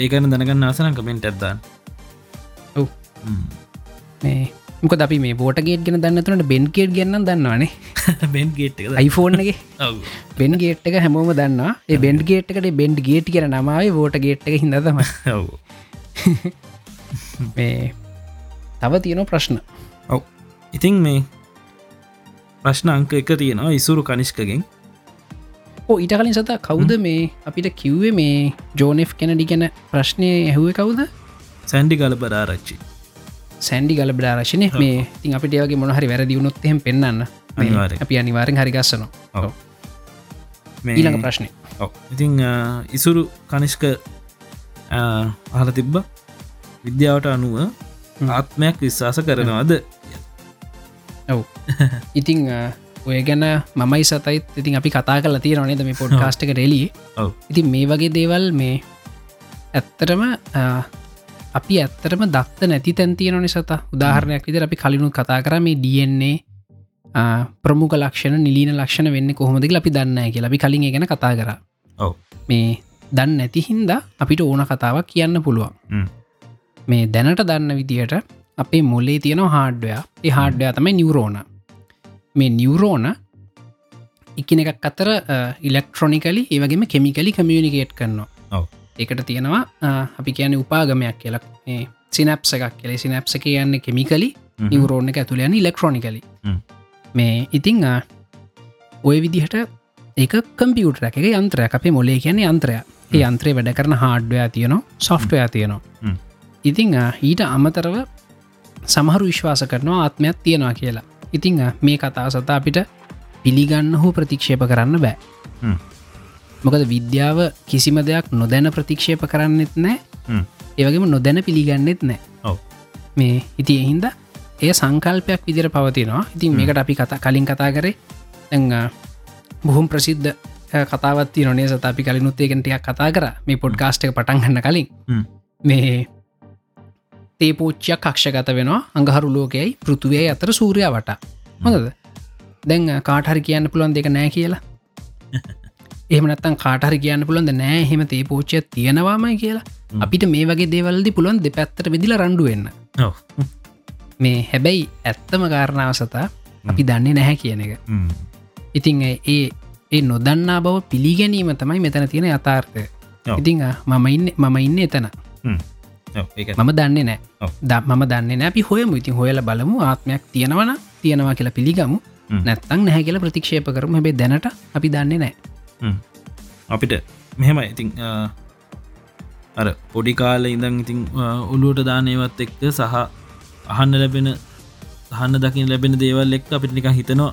ඒකන දැනගන්න ආසන කමෙන්ට ඇත්දන්න ඔව්. මේ මොක අපි මේ බෝටගේට ගෙන දන්නතුනට බෙන්කේට් ගන්න දන්නවානේ බෙන් ගේට් අයිෆෝන් එක හැමෝම දන්නවා. ඒ බෙන්ඩ් ගේට්කට බෙන්ඩ් ගේට් කියන නමාව වෝට ගේට් එක හිදතම මේ තව තියෙන ප්‍රශ්න. ඔව්. ඉතින් මේ ප්‍රශ්න අංක එක තියෙනවා ඉසුරු කනිෂ්කගෙන් ඊට කලින් සතා කවුද මේ අපිට කිව්වේ මේ ජෝනෙෆ් කෙනඩි ගැන ප්‍රශ්නය ඇහුව කවුද? සැන්ඩි ගලබරාරච්චි සැන්ඩි ගල බ්‍රාරශනය මේ තින් අපිට වගේ මොනහරි වැරදිවුණොත්හෙම පෙන්න්න. අපි අනිවාරෙන් හරිගස්සනවා ඊළඟ ප්‍රශ්නය. ඉතිං ඉසුරු කනිෂ්ක අහල තිබ්බ? විද්‍යාවට අනුව ආත්මයක් විශ්වාස කරනවාද? ඔව්. ඉතිං ඔය ගැන මමයි සතයිත් ඉතින් අපි කතා කල තියෙනනේ මේ පොඩ්කාස්ට එක රෙලි ඔව්. ඉතින් මේ වගේ දේවල් මේ ඇත්තරම අ, අපි ඇත්තරම දත්ත නැති තැන්තියන නිසත උදාහරණයක් විදිර අපි කලිනුත් කතා කර මේ DNA අ, ප්‍රමුඛ ලක්ෂණ නිලීන ලක්ෂණ වෙන්න කොහොමදක අපි දන්න කියලා. අපි කලින් ගැන කතා කර. මේ දන්න නැති හින්දා අපිට ඕන කතාවක් කියන්න පුළුවන්. මේ දැනට දන්න විදියට අපේ මොල්ලේ තියෙන හාඩ්ඩයා ඒ හාඩ්ඩයා තමයි නිවරෝණ මේ නිවරෝණ එකන එකක් අතර ඉලෙක්ට්‍රොනිකලි ඒවගේම කෙමිකලි කමියනිකේට් කරනවා. එකට තියෙනවා අපි කියන උපාගමයක් කියලක් සිනප්ස එකක් කෙලෙ සිනප්ස කියන්න කෙමිකලි නිවරෝණ එක ඇතුළයන ඉලෙක්ට්‍රොනිකලි. මේ ඉතිං ඔය විදිහට ඒක කම්පියුටර එක යන්ත්‍රයක්. අපේ මොලේ කියන්නේ යන්ත්‍රය ඒ යන්ත්‍රය වැඩ කරන හාඩ්ඩයා තියනවා සොෆ්ටය තියනවා. ඉතිං ඊට අමතරව සමහරු විශ්වාස කරනවා ආත්මයක් තියෙනවා කියලා ඉතිං මේ කතා සතා අපිට පිළිගන්න හෝ ප්‍රතික්ෂේප කරන්න බෑ. මොකද විද්‍යාව කිසිම දෙයක් නොදැන ප්‍රතික්ෂේප කරන්නෙත් නෑ. ඒවගේම නොදැන පිළිගන්නෙත් නෑ. මේ ඉති එහින්ද ඒ සංකල්පයක් විදිර පවතිනවා. ඉතින් මේකට අපි කතා කලින් කතා කරේ. ඇ බොහොම ප්‍රසිද්ධ අ, කතාවත්ති නොනේ සත? අපි කලිනුත් ඒකටියක් කතා කර. මේ පොඩ්ගාස්ට එක පටන් ගන්න කලින්. මේ තේපෝච්චයක් කක්ෂගත වෙනවා. අඟහරු ලෝකයයි පෘතුවේ අතර සූරයා වට. හොඳද? දැන් කාටහරි කියන්න පුළුවන් දෙක නෑ කියලා? එහමනත්තන් කාටහරි කියන්න පුළන්ද නෑ හෙම තේ පෝච්චය තියෙනවාමයි කියලා. අපිට මේ වගේ දේවල්දි පුළුවන් දෙ පැත්තර විදිල රණ්ඩුවෙන්න. මේ හැබැයි ඇත්තම කාරණාව සතා අපි දන්නේ නැහැ කියන එක. ඉතිං ඒ ඒ නොදන්නා බව පිළිගැනීම තමයි මෙතන තියෙන යථාර්ථය. ඔව්. ඉතිං මම ඉන්න මම ඉන්න එතන මම දන්නේ නෑ. ද මම දන්නේ නෑ. අපි හොයමු. ඉතින් හොයල බලමු. ආත්මයක් තියෙනවන තියෙනවා කියලා පිළිගමු. නැත්තං නැහැ කියලා ප්‍රතික්ෂේප කරම. හැබේ දැනට අපි දන්නේ නෑ. අපිට මෙහෙම ඉතින් අ, අර පොඩි කාල ඉඳං ඉතින් ඔලුවට දානයවත් එක්ක සහ අහන්න ලැබෙන හන්න දකින ලැබෙන දේවල් එක් අපිට නික හිතනවා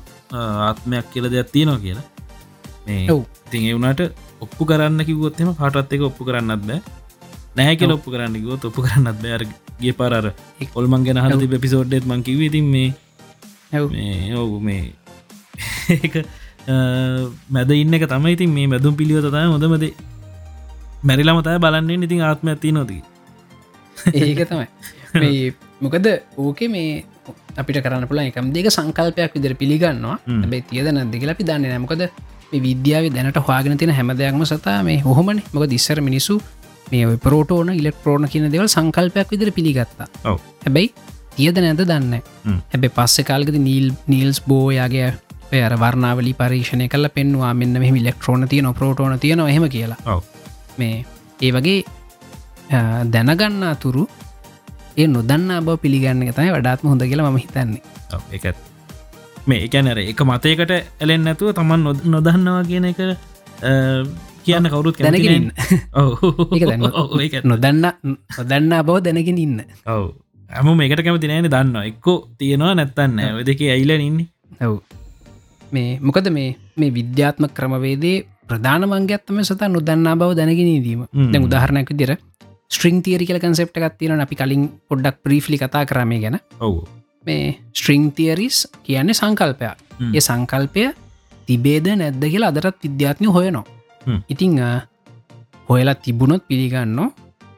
ආත්මයක් කියල දෙයක් තියෙනවා කියලා. ඉතින් ඒවුණට ඔප්පු කරන්න කිවොත්තෙම කාටත් එක ඔප්පු කරන්නත් බෑ නැහැ කියල ඔප්පු කරන්න කිවොත් ඔප්පු කරන්නත් බෑ. අර ගේ පරර ඔල්මන් ගැන හල පිසෝඩ්ඩෙත් මං කිව ඉතින් මේ ඔවු. මේ මැද ඉන්න එක තමයි ඉතින් මේ මැදුම් පිළිව තය හොඳමද මැරිලම තය බලන්නේ ඉතින් ආත්ම ඇති නොදී ඒක තමයි. මේ මොකද ඕකේ මේ අපිට කරන්න පුළ එකම් දෙක සංකල්පයක් විදිර පිළිගන්නවා. බැයි තියද නැදක අපි දන්න නමකද විද්‍යාව දැනට හවාගෙන තින හැම දෙයක්ම සතා මේ හොමන මොක දිස්සර මිනිසු මේ පරෝටෝන ඉලෙක්ට්‍රෝන කියන දෙවල් සංකල්පයක් විදිර පිළිගත්තා. හැබැයි තියද නැද දන්න. හැබැ පස්සෙ කාල්ගද නීල් නීල්ස් බෝයාගේ පෙර වර්ණාවලි පරීක්ෂණය කල පෙන්වා මෙන්න මෙහම ඉලෙක්ට්‍රෝන තියන ප්‍රෝටෝන තියන හෙම කියලා. මේ ඒ වගේ දැනගන්න අතුරු ඒ නොදන්න බව පිළිගන්න තමයි වඩාත්ම හොඳ කියලා ම හිතන්නේ එකත් මේ එකනර එක මතයකට ඇලෙන් නැතුව තමන් නොද- නොදන්නවා කියන එක කියන්න කවුරුත් දැනගෙන නොදන්න නොදන්න බව දැනගෙන ඉන්න. ඔව. ඇම මේකට කැමති නෑන දන්න එක්කෝ තියෙනවා නැත්තන්න ඔය දෙක ඇයිල ඉන්න? ඔව්. මේ මොකද මේ මේ විද්‍යාත්ම ක්‍රමවේදේ ප්‍රධාන මංගත්තම සත නොදන්නා බව දැනගෙනදීම දැ උදාහරණයක් දිර ස්ට්‍රිං තියරි කියල කන්සෙප්ට එකත්තියෙන අපි කලින් පොඩ්ඩක් ප්‍රීෆ්ලි කතා කරමය ගැන. ඔවු. මේ ස්ට්‍රිං තියරිස් කියන්නේ සංකල්පයක්. ඒ සංකල්පය තිබේද නැද්ද කියලා අදරත් විද්‍යාත්නය හොයනවා ඉතිං හොයලා තිබුණොත් පිළිගන්න.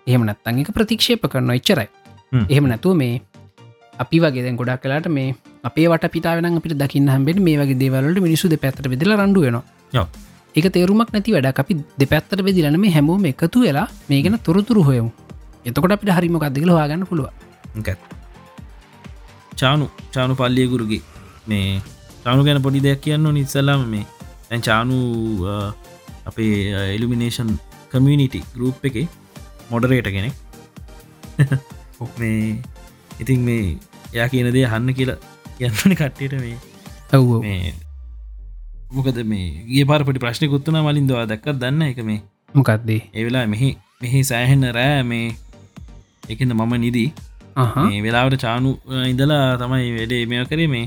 එහෙම නත්තන් එක ප්‍රතික්ෂේප කරන එච්චරයි. එහෙම නැතුව මේ අපි වගේ ගොඩක් කලාට මේ අපේ වට පිතාවෙන අපිට දකින්න හැබෙට මේ වගේ දේවලට මිනිසු පැත්තට බෙදල රඩු වෙනවා. එක තේරුමක් නැති වැඩ අපි දෙපැත්තට බෙදිලන මේ හැමෝම එකතු වෙලා මේ ගැන තොරතුරු හොයමු. එතකොට අපිට හරිමක් අදදිල හගන්න පුළුව චානු චානු පල්ලියගුරුගේ මේ චානු ගැන පොඩි දෙයක් කියන්න නිස්සල්ලාම මේ. තැන් චානු අපේ එලිමිනේෂන් කමියනිටි ගරුප් එක මොඩරේට කෙනෙක්. මේ ඉතින් මේ යා කියන දේ හන්න කියලා කියන්නන කට්ටට මේ ඇව්ව මේ මොකද මේ ගේ පාරපටි ප්‍රශ්නකුත්තුන මලින් දවා දක්කත් දන්න එක මේ මොකක්දේ ඒවෙලා මෙහි මෙහි සෑහෙන්න රෑ මේ එකද මම නිදී. මේ වෙලාවට චානු ඉඳලා තමයි වැඩේ මෙය කරේ. මේ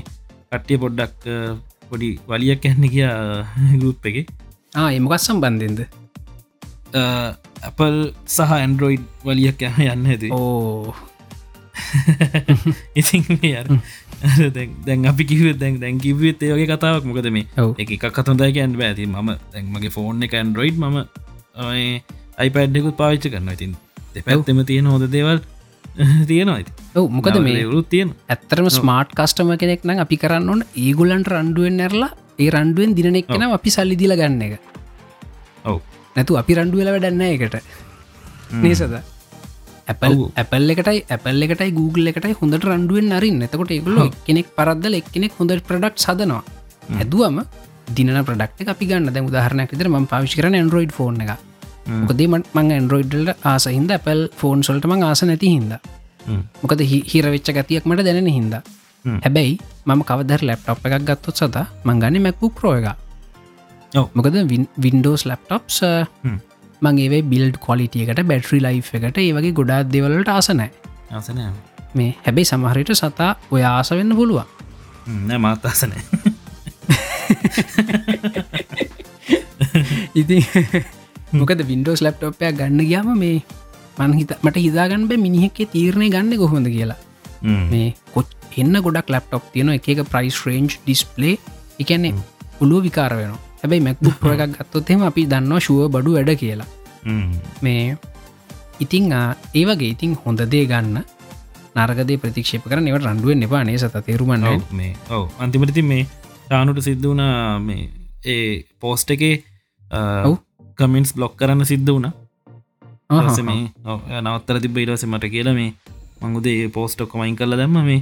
කට්ටිය පොඩ්ඩක් පොඩි වලියක් ඇන්න කිය ගුප් එක ඒමකත් සම්බන්ධෙන්ද ඇපල් සහ ඇන්ඩරෝයිඩ් වලියක් යහ යන්න ඇති ඕ. ඉතින් දැන් අපි කිව දැන් දැන් කිවත් ඒගේ කතාවක්. මොකද මේ එක එකක් කතොදයිකන් ඇති ම දැන්මගේ ෆෝන් එක ඇන්ඩරෝයිඩ් ම අයිපඩ්ඩෙකුත් පාවිච්ච කරන්න ඉතින් දෙපැත්තෙම තියෙන හොද දේවල් තියෙනවා ඔව මොකද මේ රුත් තියෙන ඇත්තරම ස්මාර්ට් කස්ටම කෙනෙක් නම් අපි කරන්න ඕන ඒගුලන්ට රන්ඩුවෙන් නැරලා ඒ රන්ඩුවෙන් දිනෙක් කෙන අපි සල්ලි දිල ගන්න එක. ඔව්. නැතු අපි රන්ඩුවල වැඩන්න එකට නේසද? ඇපල් එකටයි ඇපල් එකටයි Google එකටයි හොඳට රන්ඩුවෙන් අරින් එතකොට ඒගුල කෙනෙක් පරද්දල එක්කෙනෙක් හොඳ ප්‍රඩක්් සදනවා. ඇදුවම දින ප්‍රඩක්ට අපි ගන්න. දැ උදාහරනයක් විතර ම පාවිශි කරන ඇන්ඩරෝයිඩ් ෆෝන් එක මොකදේ මං ඇන්ඩරෝයිඩ්ල ආස හින්ද ඇපල් ෆෝන් සොල්ට මං ආස නැති හින්ද. මොකද හිරවෙච්ච ගතියක් මට දැනෙන හින්ද හැබැයි මම කවදර ලැප්ටප් එකක් ගත්තොත් සත මංගන්න මැක්බුක් රෝ එක මොකද වින්ඩෝස් ලැප්ටොප්ස් මංගේ බිල්ඩ් කොලිටියකට බැට්‍රි ලයි් එකට ඒ වගේ ගොඩාත් දෙවලට ආසනෑ ආසන මේ හැබැයි සමහරයට සතා ඔය ආස වෙන්න පුළුවන්. මාතාසනෑ ඉති මොකද වින්ඩෝස් ලප්ටොප්පයක් ගන්න ගයාම මේ මන්හිත මට හිදාගන්න බෑ මිනිහෙක්කේ තීරණය ගන්න කොහොඳ කියලා. මේ කොච් එන්න ගොඩක් ලප්ටොප් තියෙන එක ප්‍රයිස් රේන්ජ් ඩිස්පලේ එකන්නේ පුළුව විකාර වෙන හැබයි මැක්බුක් ප්‍රගක් ගත්තොත්හෙම අපි දන්නවා ශුව බඩු වැඩ කියලා. මේ ඉතිං ඒ වගේ ඉතිං හොඳ දේ ගන්න නරගදේ ප්‍රතික්ෂප කර නිව රන්ඩුවෙන් එපානේ සත තේරුමන්න මේ ඔව. අන්තිමටති මේ ටානුට සිද්ධ වනා මේ ඒ පෝස්ට එකේ කමෙන්ස් බ්ලොක් කරන්න සිද්ධ වුණ. මේ නවත්තර තිබ ඉරස මට කියලා මේ මංගුදේ පෝස්ටොක් මයින් කරල දැම්ම මේ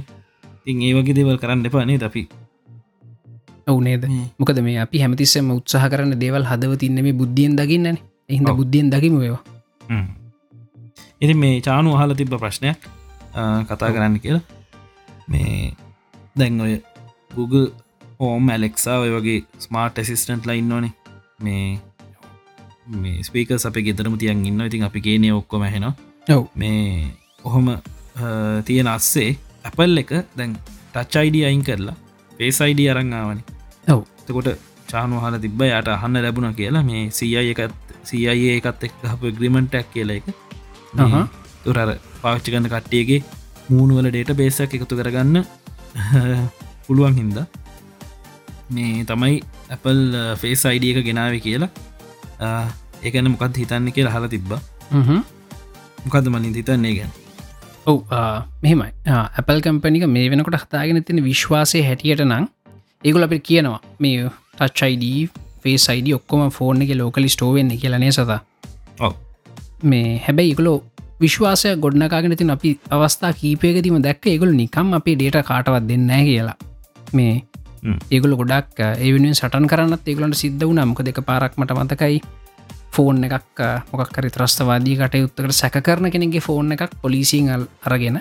තින් ඒ වගේ දේවල් කරන්න එපානේ අපි? ඔවුනේද මොකද මේ අපි හැමතිස්සම උත්සාහ කරන්න දේවල් හදව තින්න මේ බුද්ධියෙන් දකින්නන එහිද බුද්ධියෙන් දකිම වේවා ඉති මේ චානු අහල තිබ්බ ප්‍රශ්නයක් කතා කරන්න කියලා. මේ දැන් ඔය Google හෝම් ඇලෙක්සා ඔය වගේ ස්මාර්ට් ඇසිස්ටන්ට් ලයින්න ඕනේ මේ මේ ස්පේක අප ගෙතරම තියන් ඉන්න ඉතින් අපි ගේනය ඔක්කොම හෙන ඔව. මේ ඔහොම තියෙන අස්සේ ඇපල් එක දැන් ටච් අයිඩ අයින් කරලා පේසයිඩ අරංආවනි ඔව්. තකොට චානු හල තිබ්බ යට අහන්න ලැබුණ කියලා මේ සයි එකත් සයි එකත් එක් හප ග්‍රිමෙන්ටක් කියල එක. තුරර පාච්චිකන්න කට්ටියගේ මූුණුවල ඩේට බේසක් එකතු කරගන්න පුළුවන් හින්ද මේ තමයි Apple ෆේස් අයිඩිය එක ගෙනාව කියලා. ඒකන මොකත් හිතන්න කිය හලා තිබ්බ. මොකද මලින් හිතන්නේ ගැන ඔව් මෙහෙමයි. Apple කම්පනික මේ වෙනකොට හතාගෙන තින විශ්වාසය හැටියට නං ඒගුල අපි කියනවා මේ ටච්යිඩ ෆේස් අයිඩ ඔක්කොම ෆෝර්න එක ලෝකලි ස්ටෝවෙන්නේ කියලනේ සතා? මේ හැබැයි ඉකලෝ විශ්වාසය ගොඩනකාගෙන තින් අපි අවස්ථා කීපයකතිම දැක්ක ඒගොල නිකම් අපේ ඩේට කාටවත් දෙන්න කියලා. මේ ඒගොල ගොඩක් ඒවෙනුවෙන් සටන් කරන්නත් ඒගලන්ට සිද්ධ වුණ. මොක දෙක පාරක්මට මතකයි ෆෝන් එකක් මොකක්කරි ත්‍රස්තවාදී කටයුත්තකට සැක කරන කෙනෙගේ ෆෝන් එකක් පොලිසිංල් අරගෙන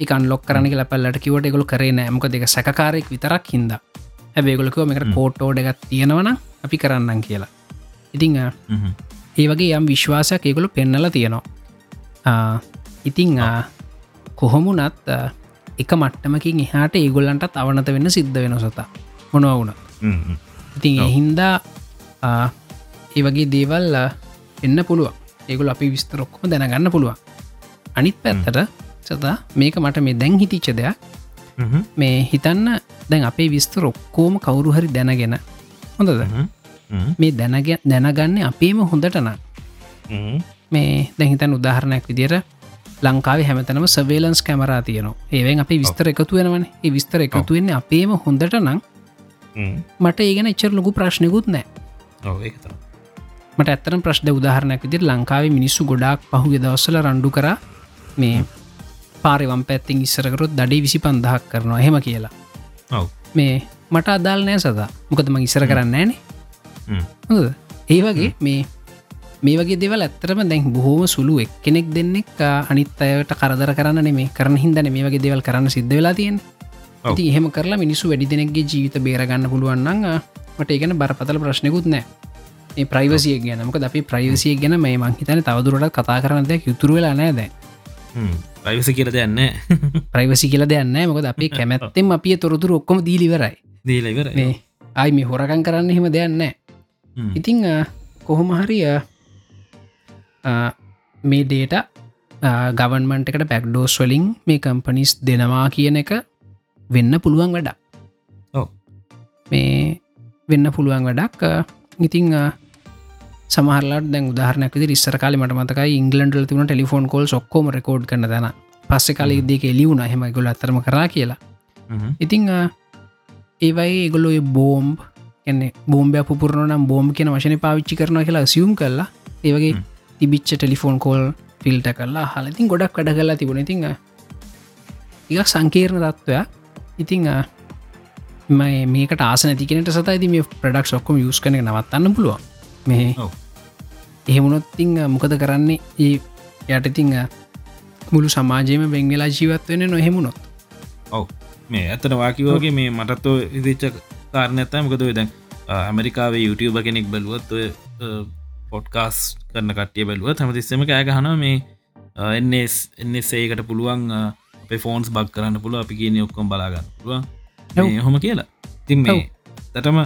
එකන් ලොක් කරන ලපල්ලට කිවට එකගොල කරේ නෑමක දෙක සැකාරෙක් විතරක් හිද හැබේගොලකව මෙකට කෝට්ටෝඩ එකත් තියෙනවන අපි කරන්නම් කියලා. ඉතිං ඒ වගේ යම් විශ්වාසයක් ඒගොලු පෙන්නල තියෙනවා. ඉතිං කොහොමුණත් එක මට්ටමකින් එහාට ඒගොල්ලන්ටත් අවනත වෙන්න සිද්ධ වෙන සතා. මොනවුන ඉතින් එහින්දා ඒ වගේ දේවල් එන්න පුළුව ඒගුල අපි විස්තරොක්කොම දැනගන්න පුළුවන්. අනිත් පැත්තට සතා මේක මට මේ දැන් හිතිච්ච දෙයක්. මේ හිතන්න දැන් අපේ විස්තර ඔක්කෝම කවුරු හරි දැනගෙන හොඳද? මේ දැනග දැනගන්න අපේම හොඳටන මේ දැහිතන් උදාහරණයක් විදිර ලංකාව හැමතනම සවේලන්ස් කැමරා තියනවා. ඒවෙන් අපි විස්තර එකතු වෙනවන. ඒ විස්තර එකතු වෙන්න අපේම හොඳට නම් මට ඒගෙන එච්චර ලොකු ප්‍රශ්නකුත් නෑ මට ඇත්තන ප්‍රශ්ද උදාහරණයක් විදිර ලංකාවේ මිනිස්සු ගොඩක් පහුගේ දවස්සල රණ්ඩු කර. මේ පාරිවම් පැත්තිං ඉස්සරකරොත් දඩේ විසි පන්දහක් කරනවා. හෙම කියලා. මේ මට අදාල් නෑ සදා. මොකද ම ඉස්සර කරන්න ෑනේ ඒ වගේ මේ මේ වගේ දෙවල් ඇත්තරම දැන් බොහෝම සුළු එක් කෙනෙක් දෙන්නෙක් අනිත් අයට කරදර කරන්න මේ කරන හිදන මේ වගේ දෙවල් කරන්න සිද්ධ වෙලා තියෙන ති එහෙම කරලා මිනිස්සු වැඩි දෙනෙක්ගේ ජීවිත බේරගන්න පුළුවන්න්න මට ඒගන බරපතල ප්‍රශ්නකුත් නෑ ප්‍රයිවසිය ගැන. මක අපි ප්‍රයිවසිය ගැන මේ මංහිතන තවදුරට කතා කරන්න දෙයක් යුතුර වෙලා නෑද ප්‍රයිවසි කියල දෙයන්න ප්‍රයිවසි කියල දෙයන්න මොකද අපි කැමැත්තෙම අපිය තොරතුර ඔක්කොම දීලිවරයි දීලවර අයි මේ හොරකන් කරන්න එහෙම දෙයන්න ඉතිං කොහොම හරිය මේ ඩේට ගවන්මන්ට එකට පැක්ඩෝස් වලින් මේ කම්පනිස් දෙනවා කියන එක වෙන්න පුළුවන් වැඩක්. මේ වෙන්න පුළුවන් වැඩක්. ඉතිං සමහරලට දැන් උදාහරනක රිස්සර කාල මට මතකයි ඉංගලන්ඩල තිවන ටෙලිෆෝන් කොල් ඔක්කෝම රකෝඩ් කන දන පස්සෙ කාලෙ දෙක එලිවුණ හෙම ගොල අතරම කරා කියලා. ඉතිං ඒවයි ගොලො බෝම්බ් එන්නේ බෝම්බය පුරනම් බෝම් කියන වශන පාවිච්චි කරන කියලා සියුම් කරලා ඒවගේ තිබිච්ච ටෙලිෆෝන් කෝල් ෆිල්ට කරලා හලඉතින් ගොඩක් කඩ කරලා තිබුණ. ඉතිං එක සංකීර්ණ තත්ත්වයක් ඉතිං මේකට ආස නැතිකනට සතයිති මේ ප්‍රඩක්් ඔක්කොම යස් කන නවත්තන්න පුළුව මේ එහෙමුණොත්තිං මොකද කරන්නේ? ඒ යට ඉතිං මුළු සමාජයම බෙංගලා ජීවත් වෙන නොහෙමුණොත් ඔව. මේ ඇතන වාකිවෝගේ මේ මටත්ව ඉදිච්ච කාරණ ඇත්තයි මොකද දැන් ඇමරිකාවේ YouTube කෙනෙක් බලුවත් පොඩ්කාස් කරන කටිය බැලුව හමතිස්සම කෑ ගහන මේ එන්නස් එන්නසේකට පුළුවන් අපේ ෆෝන්ස් බක් කරන්න පුළුව අපි කියන ඔක්කොම් බලාගන්න පුළුව හොම කියලා. තින් මේ තටම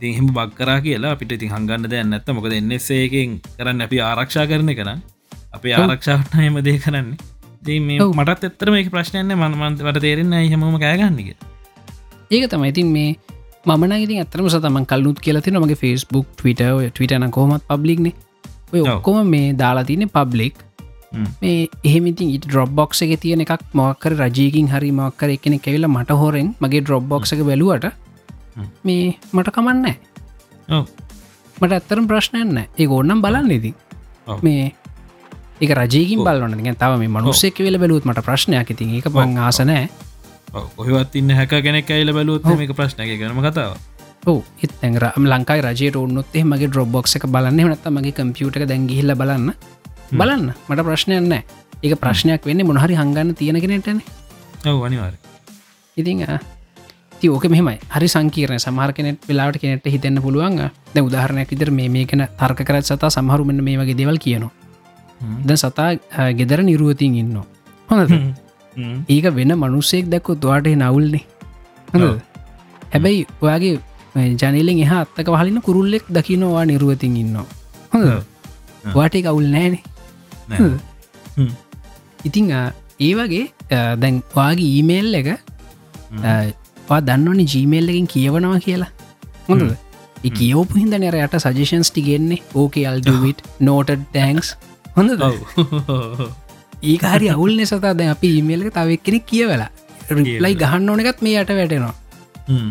තිහෙම බක් කරා කියලා අපිට ති හංගන්න දෙන්න ඇත්ත මොකද එන්නසේකෙන් කරන්න අපි ආරක්ෂා කරන කන අපේ ආරක්ෂාට හෙම දේ කරන්නේ. දී මේ මටත් එත්තර මේ ප්‍රශ්නයන්න මනමන්ට තේරෙන්න හමම කෑගන්නක ඒක තමයි. ඉතින් මේ මන ඉති ඇතරම සතම කල්ලුත් කියලතින මගේ ෆස්බුක් ටවිට ටවිටන කොහොමත් පබ්ලික්න ඔය ඔක්කොම මේ දාලා තියනෙ පබ්ලික් මේ එහෙමිතින් ඉට ඩොබ් බොක්ස එක තියෙන එකක් මොක්කර රජයකින් හරි මක්කර එකනෙ කෙවිල මට හොරෙන් මගේ ඩොබ් බොක්ස එක බැලුවට මේ මට කමන්න මට ඇත්තරම් ප්‍රශ්නයන්න ඒ ඕන්නම් බලන්න ඉති මේ එක රජයකින් බලන්න තව මේ මනුස්සෙක් වෙල බැලුත් මට ප්‍රශ්නයක්. ඉතින් එක පං ආසනෑ ඔහවත් ඉන්න හැක කෙනෙක් ඇයිල බැලුත් මේක ප්‍රශ්න එක කරම කතාව ඕ එත්තැර ලංකායි රජයට ඔන්නොත්තේ මගේ ඩ්‍රොබ්බොක්ස එක බලන්න. නත මගේ කම්පියුට දැගිහිල්ල බලන්න. බලන්න. මට ප්‍රශ්නයන්න ඒක ප්‍රශ්නයක් වෙන්න මොහරි හංගන්න තියෙනගෙනටන ඔව. අනිවාර ඉතිං ති ඕක මෙමයි හරි සංකීරන සමහර කෙනෙට වෙලාට කෙනෙට හිතන්න පුළුවන් ද උදාහරණයක් විතර මේ මේකන තර්ක කරත් සතා සමහරුමන්න මේ වගේ දෙවල් කියනවා. ද සතා ගෙදර නිරුවතින් ඉන්න හොඳ ඒක වෙන මනුස්සෙක් දැක්කො තුවාට නවුල්නේ හැබැයි ඔයාගේ ජනලෙන් එහ අත්තක වහලින්න කුරුල්ලෙක් දකිනවා නිරුවතින් ඉන්න හොඳ වාට කවුල් නෑනේ ඉතිං ඒ වගේ දැන් වාගේ ඊමේල් එක පා දන්නවන ජීමේල් එකින් කියවනවා කියලා. හොඳද? කියවපු හිද නර යට සජේෂන්ස් ටිගෙන්නේ ඕකේ අල්ඩවිට නෝට ටෑන්ක්ස් හොඳ ඒක හරි අවුල්න සතා දැ අපි ඊමේල්ක තවක් කෙනෙක් කියවලා රිප්ලයි ගහන්න ඕනකත් මේ යට වැටෙනවා.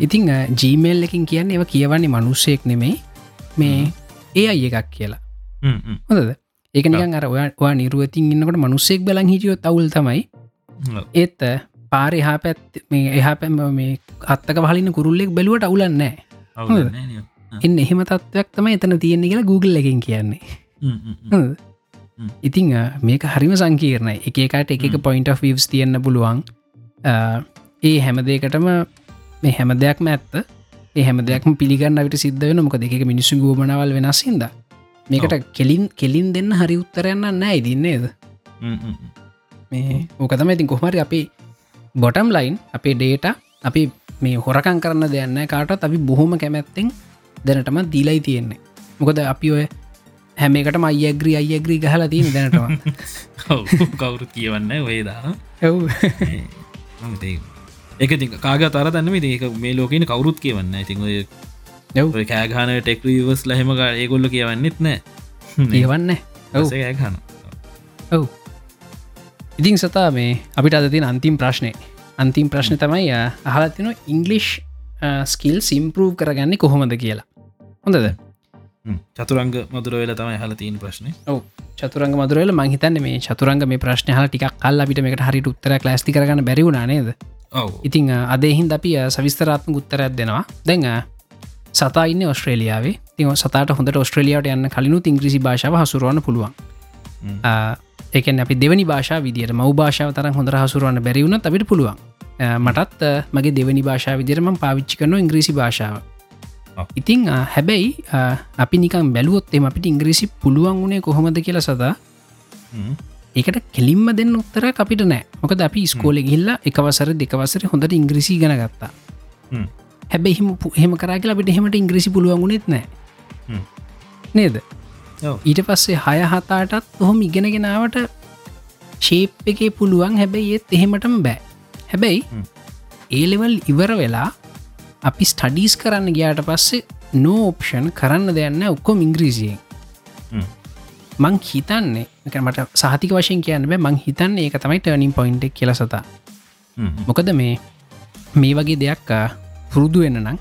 ඉතිං ජීමේල් එකින් කියන්න ඒව කියවන්නේ මනුස්සයෙක් නෙමෙයි. මේ ඒ අය එකක් කියලා. හොඳද? ඒක නිකන් අර ඔයා නිරුවතින් ඉන්නකට මනුස්සෙක් බලන් හිටියොත් අවුල් තමයි. ඒත් පාර එහා පැත් මේ එහා පැම මේ අත්තක වහලින්න කුරුල්ලෙක් බැලුවට අවුලන්නෑ එන්න එහෙම තත්ත්වයක් තම එතන තියෙන්නේ කියලා Google එකින් කියන්නේ. ඉතිං මේක හරිම සංකීර්ණයි. එකකට එක පොයින්ට වස් තියන්න පුළුවන්. ඒ හැම දෙකටම මේ හැම දෙයක්ම ඇත්ත. එහැම දෙයක්ම පිළිගන්න අවිට සිද්ධ වෙන මොක දෙක මිනිස්සු ගෝමනවල් වෙනස්සිද මේකට කෙලින් කෙලින් දෙන්න හරි උත්තරයන්න නෑ ඉදින්නේද මේ ඕකතම ඉතින් කොහමරි අපි බොටම් ලයින් අපේ ඩේට අපි මේ හොරකං කරන්න දෙයන්න කාටත් අපි බොහොම කැමැත්තෙන් දැනටම දීලයි තියෙන්නේ. මොකද අපි ඔය හැම එකට අයග්‍රී අයග්‍රී ගහලා තියන දැනටවා කවුරු කියවන්න ඔයදා ඇව් එක කාග තර තන්න ඒක මේ ලෝකන කවරුත් කියවන්න ඉතින් ඔය කෑගාන ටෙක්වස් ලහෙම ඒගොල්ල කියවන්නෙත් නෑ කියවන්න. ගහන ඔව් ඉතිං සතා මේ අපිට අද තින අන්තිම් ප්‍රශ්නය අන්තිම් ප්‍රශ්න තමයි අහලතින ඉංගලිෂ් ස්කිල් සිම්පරූ් කරගන්නේ කොහොමද කියලා. හොඳද? චතුරංග මදුර වෙල තමයි හල තිීන් ප්‍රශ්න. ඔව. චතුරංග මදුරල මහිතන්න මේ චතුරංග මේ ප්‍රශ්න හල ටික් කල් අපිට මේට හරි උත්තර ලස්ති කරගන්න බැරිවුණ නේද? ඉතිං අදෙහින් අපි සවිස්තරාත්ම උත්තරයක් දෙනවා. දැඟ සතා ඉන්න ඔස්ට්‍රේලියාවේ තිව සතාට හොඳට ඔස්ට්‍රලියාවට යන්න කලිනු ඉංග්‍රිසි භාෂාව හසුරුවන්න පුළුවන් ඒකන අපි දෙවනි භාෂා විදියට මව් භාෂාව තරම් හොඳ හසුරුවන්න බැරිවුණ අපිට පුළුවන්. මටත් මගේ දෙවනි භාෂා විදිරම පාවිච්චි කරන ඉංග්‍රීසි භාෂාව. ඉතිං හැබැයි අපි නිකම් බැලුවොත් එම අපිට ඉංග්‍රීසි පුළුවන් වුණේ කොහොමද කියලා සදා ඒකට කෙලින්ම දෙන්න උත්තර අපිට නෑ. මොකද අපි ස්කෝල ගිල්ල එකවසර දෙකවසර හොඳට ඉංග්‍රීසි ගන ගත්තා. හැබැයි හිම හෙම කරා කියලා අපිට හෙමට ඉංග්‍රීසි පුළුවන්ගුණෙත් නෑ. නේද ඊට පස්සේ හය හතාටත් ඔහොම ඉගෙනගෙනාවට ශේප් එකේ පුළුවන්. හැබැයි ඒත් එහෙමටම බෑ. හැබැයි ඒලෙවල් ඉවර වෙලා අපි ස්ටඩීස් කරන්න ගයාට පස්සේ නෝපෂන් කරන්න දෙයන්න ඔක්කොම ඉංග්‍රීසියෙන්. මං හිතන්නේ මට සාතික වශයෙන් කියන්න බෑ. මං හිතන්න ඒක තමයි ටර්නිින් පොයින්ට් කියල සතා. මොකද මේ මේ වගේ දෙයක් පුරුදු වෙන්න නම්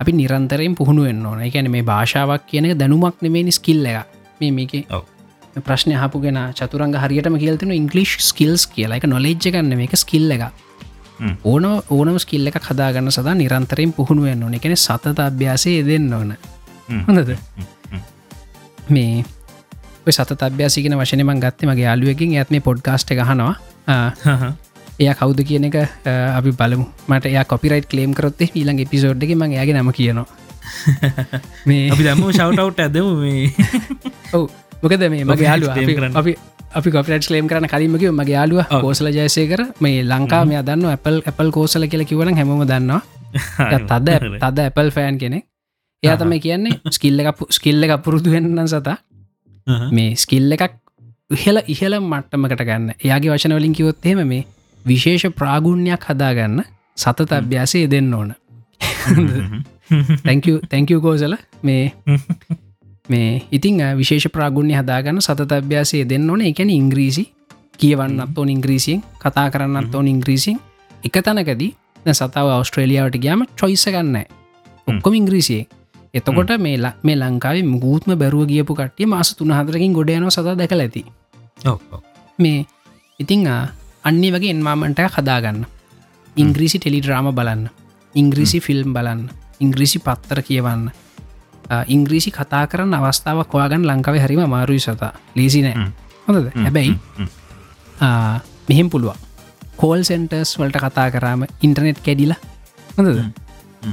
අපි නිරන්තරයෙන් පුහුණු වෙන්න ඕන. එකැන මේ භාෂාවක් කියන දැනුමක් නෙමේ ස්කිල්ල එක මේ මේක ප්‍රශ්න හපුගෙන චතුරංග හරියටම කියල්තින ඉංගලිෂ් ස්කිල්ස් කියලා. එක නොලෙජ්ජ ගන්න මේක ස්කිල්ල එක ඕන ඕනම ස්කිල්ල එක කදාගන්න සදා නිරන්තරයෙන් පුහුණුවෙන් ඕන. එකෙන සතත අභ්‍යාසය දෙන්න ඕන. හොඳද? මේ සත අභ්‍යාසිකන වශනමන් ගත්ත මගේ යාලුවකින් ඇත්ම පොඩ්කාස්ට ගහනවා එය කවුද කියන එක අපි බලමු. මට එය කොපිරයිට කලේම් කරොත්තේ ඊළඟ පිසෝඩ්ඩක ම යාගේ නම කියනවා මේ අපි දම්ම ශවටවට් ඇදම මේ. ඔවු. මොකද මේ මගේ යාලු අපි අපි කොපිට ලේම් කරන කලින්මක මගේ යාලුව කෝසල ජයසය කර මේ ලංකා මේ දන්න Apple Apple කෝසල කියල කිවන හැම දන්නවා. තද තද Apple ෆෑන් කෙනෙක්. එයා තමයි කියන්නේ ස්කිල්ල එක ස්කිල්ල එක පුරුදු වෙන්න සතා. මේ ස්කිල්ල එකක් ඉහල ඉහල මට්ටමකට ගන්න. එයාගේ වචන වලින් කිවොත්තේම මේ විශේෂ ප්‍රාගුණ්‍යයක් හදාගන්න සතත අභ්‍යාසය දෙන්න ඕන තැංකව කෝසල මේ මේ ඉතිං විශේෂ ප්‍රාගුණ්‍ය හදාගන්න සතත අභ්‍යාසය දෙන්න ඕන. එකැන ඉංග්‍රීසි කියවන්නත් ඕන ඉංග්‍රීසියෙන් කතා කරන්නත් ඕන ඉංග්‍රීසින් එක තැනකදී සතාව අවස්ට්‍රේලියාවට ගයාම චොයිස ගන්න ඔක්කොම ඉංග්‍රීසියෙන්. එතකොට මේලා මේ ලංකාවේ මුගූත්ම බැරුව ගියපු කට්ටිය මාස තුන හතරකින් ගොඩයන සත දැකල ඇති. මේ ඉතිං අන්නේ වගේ එන්වාමන්ට හදාගන්න. ඉංග්‍රීසි ටෙලිඩ්‍රාම බලන්න. ඉංග්‍රීසි ෆිල්ම් බලන්න ඉංග්‍රීසි පත්තර කියවන්න. ඉංග්‍රීසි කතා කරන්න අවස්ථාවක් හොයාගන්න ලංකාව හරිම මාරුයි සතා. ලීසිනෑ හොඳද? හැබැයි මෙහෙම පුළුවන්. කෝල් සෙන්ටර්ස් වලට කතා කරාම ඉන්ටර්නෙට් කැඩිලා හොඳද?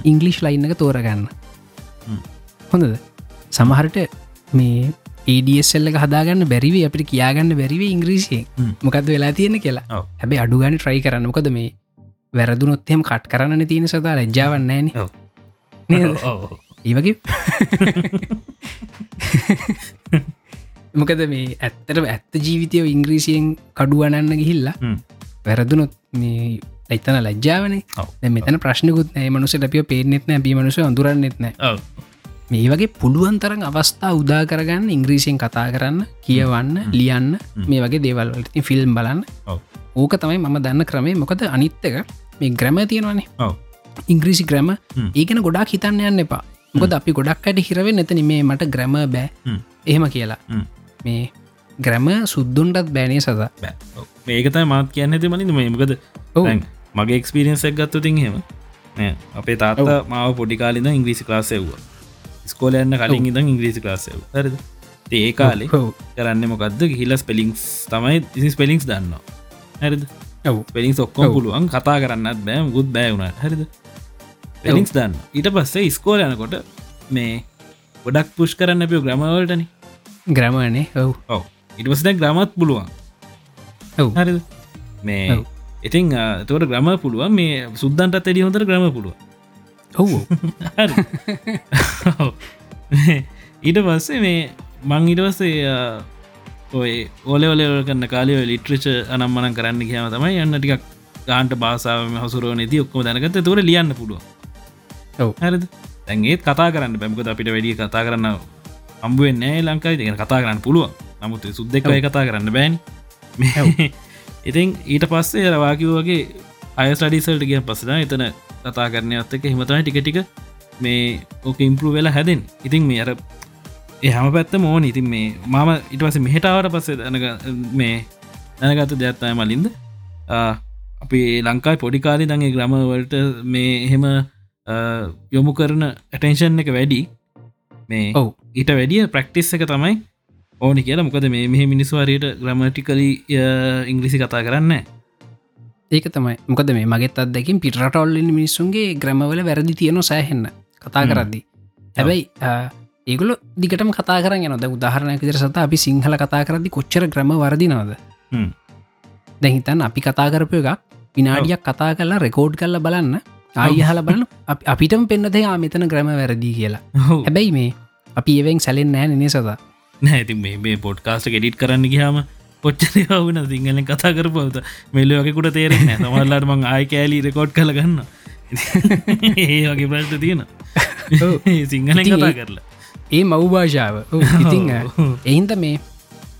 ඉංගලිෂ් ලයින්නක තෝරගන්න. හොඳද? සමහරට මේ ඒඩසල්ල හදාගන්න බැරිවේ අපිට කියාගන්න බැරිව ඉංග්‍රීසියෙන්. මොකද වෙලා තියෙන කියලා? හැබැ අඩුගන ට්‍රයි කරන්න. මොකද මේ වැරදුනොත්හෙම කට් කරන්න තියෙන සතා ලැජ්ජාවන්නෑන ඒවගේ මොකද මේ ඇත්තට ඇත්ත ජීවිතයව ඉංග්‍රීසියෙන් කඩුවනන්න ගිහිල්ලා වැරදුනොත් මේ එතන ලජ්ජාවනේ. මෙතන ප්‍රශ්නකුත් මනුස ලපිය පේනෙත් නෑ බීමනුස අඳුරන්නෙත් නෑ මේ වගේ පුළුවන් තරම් අවස්ථා උදා කරගන්න ඉංග්‍රීසියෙන් කතා කරන්න කියවන්න ලියන්න මේ වගේ දේවල්වලති ෆිල්ම් බලන්න. ඕක තමයි මම දන්න ක්‍රමේ මොකද අනිත්තක මේ ග්‍රැම තියෙනවානේ ඉංග්‍රීසි ග්‍රැම ඒකන ගොඩක් හිතන්න යන්න එපා. මොකද අපි ගොඩක් අයට හිරවෙන් නැතන මේ මට ග්‍රැම බෑ. එහෙම කියලා. මේ ග්‍රැම සුද්දුන්ටත් බෑනේ සදා? මේකතයි මාත් කියන්න ඇති මනිද මේමකද මගේ එක්ස්පිරියන්සක් ගත්තු තින් හෙම අපේ තාත මාව පොඩිකාලිද ඉංග්‍රීසි ක්ලාසෙව්වා ස්කෝලයන්න කලින් ඉදන් ඉංග්‍රීසි ක්ලාසෙව් හරද? ඒ කාලෙ කරන්න මොකක්ද හිලස් පෙලිින්ස් තමයි ඉසි ස්පෙලිින්ස් දන්න හරිද? පෙලිින් ඔක්කෝ පුළුවන්. කතා කරන්නත් බෑම් ගුත් බෑවුණට හරිද පෙලික්ස් දන්න ඊට පස්සේ ස්කෝල යනකොට මේ ගොඩක් පුෂ් කරන්න පිය ග්‍රමවලටන ග්‍රමණය ඔව්. ඔව. ඉටපස් දැ ග්‍රමත් පුළුවන්. ඔව්. හරි මේ. ඉතින් තවට ග්‍රම පුළුවන්. මේ සුද්දන්ට එඩි හොඳට ග්‍රම පුළුව ඔව් ඊට පස්සේ මේ මං ඉටවස්සේ ඔය ඕලවල කන්න කාලය ලිට්‍රච අනම්මන කරන්න කියම තමයි යන්න ටිකක් ගාන්ට බාසාාවම හසුරුව නති ඔක්කොම දැනගත තුර ලියන්න පුළුව. හරිද? තැන්ගේත් කතා කරන්න බැමකත අපිට වැඩිය කතා කරන්න අම්බුවෙන් නෑ ලංකායි දෙගෙන කතා කරන්න පුළුව නමුත් සුද්දෙක්වයි කතා කරන්න බෑන්. ඉතින් ඊට පස්සේ රවාකිව වගේ අයස්ටඩිසල්ට ගිය පස්සද එතන කතා කරනය අත්තක හිමතයි ටික ටික මේ ඕක ඉම්පරු වෙලා හැදෙන් ඉතින් මේ අර ඒ හම පැත්ත මෝන ඉතින් මේ මම ඉටවස මෙහටාවට පස්සේ දනක මේ දැනගත දෙයක්ත්තය මලින්ද. අපි ලංකායි පොඩිකාලි දගේ ග්‍රමවලට මේ එහෙම යොමු කරන ඇටෙන්ෂන් එක වැඩි. මේ ඔව්. ඊට වැඩිය ප්‍රක්ටිස් එක තමයි ඕනි කියලා. මොකද මේ මෙහ මිනිස්වාරයට ග්‍රමටිකලි ඉංග්‍රිසි කතා කරන්න ඒක තමයි. මොකද මේ මගෙත් අදකින් පිටරටවල්ලන්න මිනිස්සුන්ගේ ග්‍රමවල වැරදි තියෙන සෑහෙන්න. කතා. කරද්දි. හැබැයි ඒගොල දිගටම කතා කර නොද උදාහරණයක් විදිර සත අපි සිංහල කතා කරදදි කොච්චර ග්‍රම වරදිනවද. දැහිතන් අපි කතා කරපය එකක් විනාඩියක් කතා කරලා රෙකෝඩ් කල්ල බලන්න ආයහල බලන්න. අප- අපිටම පෙන්න්නදේ ආ මෙතන ග්‍රම වැරදි කියලා. හැබැයි මේ අපි ඒවෙන් සැලෙන් නෑ නේ සදා නැති මේ පොඩ්කාස්ට ගෙඩිට් කරන්න ගහම පොච්චර වුන සිංහලෙන් කතා කරපවත මෙල්ල වගේකුට තේරෙන තමල්ලාට මං ආය කෑලි රෙකෝඩ් කල ගන්න ඒ වගේ ප්‍රශ්ට තියෙන ඉතින් කතා කරලා. ඒ මව්භාෂාව ඉතිං ඔව්. එහින්ද මේ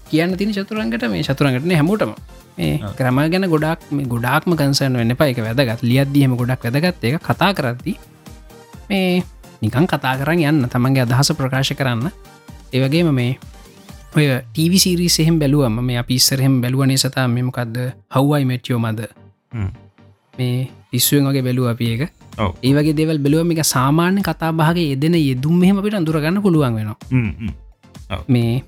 කියන්න තින චතුරන්ගට මේ චතුරන්ගටන හැමෝටම. ක්‍රම ගැන ගොඩක් මේ ගොඩක්ම කන්සන් වෙන්න පයික වැදගත්. ලියද්දියම ගොඩක් වැදගත්. එක කතා කරද්දි මේ නිකන් කතා කරන්න යන්න තමන්ගේ අදහස ප්‍රකාශ කරන්න. ඒවගේම මේ ඔය ටීවිසිරී සෙහෙම බැලුවම මේ අපිස්සරහෙම බැලුවනේ සතා මෙමකක්ද හවයි මෙට්යෝ මද. මේ පිස්සුවෙන් වගේ බැලුව අපි එක. ඒවගේ දෙවල් බැලුවම එක සාමාන්‍ය කතා භාගේ යෙදෙන යෙදුම් මෙහම අපිට අඳුරගන්න පුළුවන් වෙනවා. මේ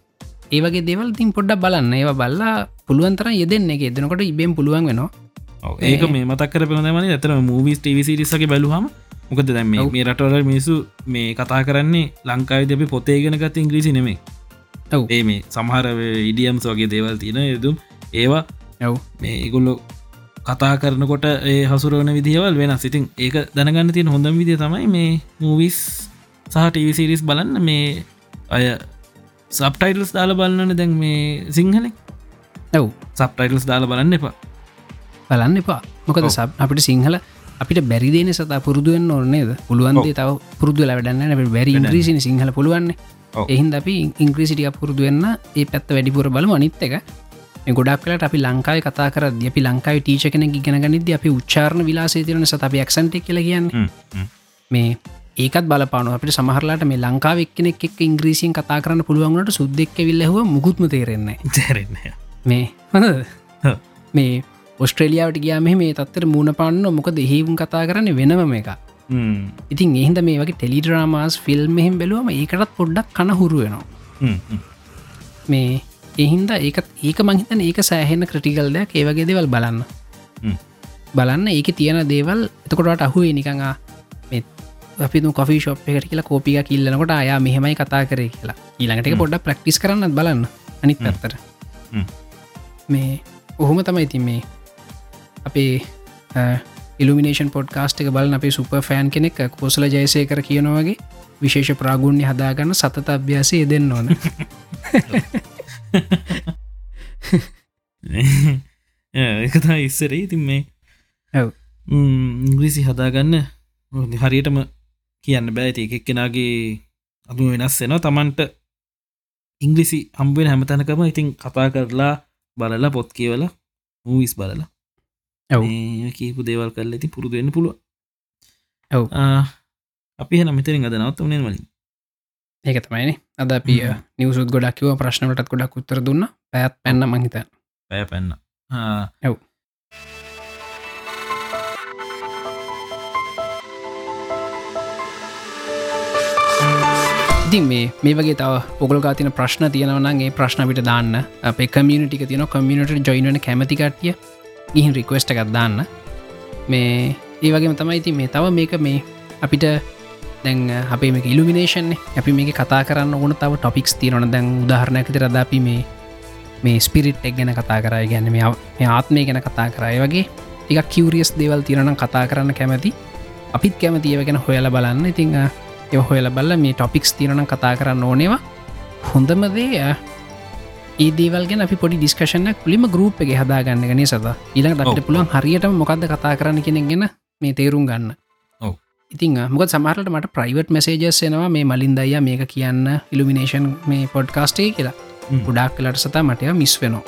ඒවගේ දෙවල් තින් පොඩ්ඩක් බලන්න. ඒවා බල්ලා පුළුවන්තර යෙදෙන්න එක. එදනකොට ඉබෙන් පුළුවන් වෙනවා. ඒක මේ මතක්කර පෙනමන ඇතර මූවිස් ටිවිසිරිසගේ බැලුහම මොකද දැම. මේ රටවල මිනිසු මේ කතා කරන්නේ ලංකායි අපි පොතේගෙන ගත ඉංග්‍රීසි නෙමේ ඔව්. ඒ මේ සමහර ඉඩියම්ස් වගේ දේවල් තියෙන යුතුම් ඒවා ඔව්. මේ ඒගොල්ලො කතා කරනකොට ඒ හසුරුවන විදිහවල් වෙන සිතින් ඒක දැනගන්න තියෙන හොඳම විදිය තමයි මේ මූවිස් සහ ටවිසිරිස් බලන්න මේ අය සබ්ටයිටල්ස් දාල බලන්නන දැන් මේ සිංහලෙන් ඔව්. සබ්ටයිටල්ස් දාල බලන්න එපා. බලන්න එපා. මොකද. සබ් අපිට සිංහල අපිට බැරිදන සත පුරදුවෙන් ඕන්නේද පුළුවන්දේ තව පුරදු ලවැඩන්න බැරි වැඩන්න. ඉංග්‍රීසින සිංහල පුළුවන්නේ ඔව්. එහින්ද අපි ඉංග්‍රීසිටිය පුරදුවෙන්න ඒ පැත්ත වැඩිපුර බලම. අනිත් එක ගොඩක් කලට අපි ලංකායි කතා කර අපි ලංකායි ටීච කෙන ගෙනගනිද අපි උච්චාරණ විලාසේ තිරන සත අපි ක්සන්ට කියල කියන්න. මේ ඒකත් බලපාන අපට සමහරලාට මේ ලංකාව එක්කෙනෙක් එක් ඉංග්‍රීසින් කතා කරන්න පුළුවන්ට සුද්දෙක්ක විල්ලහව මුකුත්ම තේරෙන්නේ තැරෙන්න මේ? හ්ම්. මේ ඔස්ට්‍රලියාවට ගියාම මේ තත්තර මුණ පාන්න මොක දෙහිවුම් කතා කරන්න වෙනම එක ඉතින් එහින්ද මේ වගේ ටෙලිඩ්‍රාමස් ෆිල්ම් මෙහෙම බැලුවම ඒකටත් පොඩ්ඩක් කන හුරුවෙනවා මේ එහින්ද ඒකත් ඒක මහිතන ඒක සෑහෙන ක්‍රටිකල් දෙයක් ඒවගේ දෙවල් බලන්න. බලන්න ඒක තියෙන දේවල් එතකොටට අහුවේ නිකඟා අපි කොෆි ශප් එකට කියලා කෝපික කිල්ලනකොට අයා මෙහෙමයි කතා කරේ කියලා ඊළඟට. පොඩ්ඩක් ප්‍රක්ටිස් කරන්න බලන්න අනිත්. පැත්තර. මේ ඔහොම තමයි ඉතින් මේ අපේ ඉල්ිනේෂන් පොඩ්කාස්ට් එක බලන අපේ සුප ෆෑන් කෙනෙක් කෝසල ජයසය කර කියනවගේ විශේෂ ප්‍රාගුණ්‍ය හදාගන්න සතත අභ්‍යාසය දෙන්න ඕන. එකතා ඉස්සර. ඉතින් මේ ඔව්. ඉංග්‍රීසි හදාගන්න. හරියටම කියන්න බෑති එකක් කෙනගේ අදු වෙනස් වෙන තමන්ට ඉංග්‍රිසි හම්බෙන හැමතැනකම ඉතින් කතා කරලා බලලා පොත් කියවල මූවිස් බලලා. ඔව්. මේ කියපු දේවල් කරල ඇති පුරුදුවෙන්න පුළුව ඔව්. අපි හ මෙතරින් අද නවත් වනේ වලින් ඒක තමයින අද හ්ම්. නිවසුත් ගොඩක්ව ප්‍රශ්නවලටත් ගොඩක් උත්තර දුන්න. පැත් පැන්න මහිත පැය පැන්න. ඔව්. ඉතින් මේ මේ වගේ තව පොගල තින ප්‍රශ්න තියෙනවනගේ ප්‍රශ්නවිට දාන්න. අප කමියනිටික තියන කමියනට ජොයිනන කැමතිකටිය ගිහින් රික්වස්ට එකක් දාන්න. මේ ඒ වගේ තමයි ඉති මේ තව මේක මේ අපිට දැන් අපේ මේ ඉල්ිනේෂන් අපි මේ කතා කරන්න ඕන තව ටොපික්ස් තියරන දැන් උදාහරණයක රදාපි මේ මේ ස්පිරිට් එක් ගැන කතා කරයි ගැන මේ ආත්මය ගැන කතා කරයි වගේ ටික් කිවරියස් දේවල් තිරනම් කතා කරන්න කැමති. අපිත් කැමති ඒව ගැන හොයල බලන්න. ඉතිං එ හොයල බල්ල මේ ටොපික්ස් තිරනම් කතා කරන්න ඕනේවා. හොඳමදේ ඒදේවල්ගෙන අපි පොඩි ඩිස්කශන ලිම ගරුප් එක හදාගන්න ගනේ සද ඊළඟ ට පුළුවන් හරියට මොකක්ද කතා කරන්න කෙනෙක්ගෙන මේ තේරුම් ගන්න. ඉතින් මොක සමහරට මට ප්‍රයිවට් මසේජස් එනවා මේ මලින් දයිය මේක කියන්න ඉල්ිනේෂන් මේ පොඩ්කාස්ටේ කියලා. ගොඩක් කලට සතා මටය මිස් වෙනවා.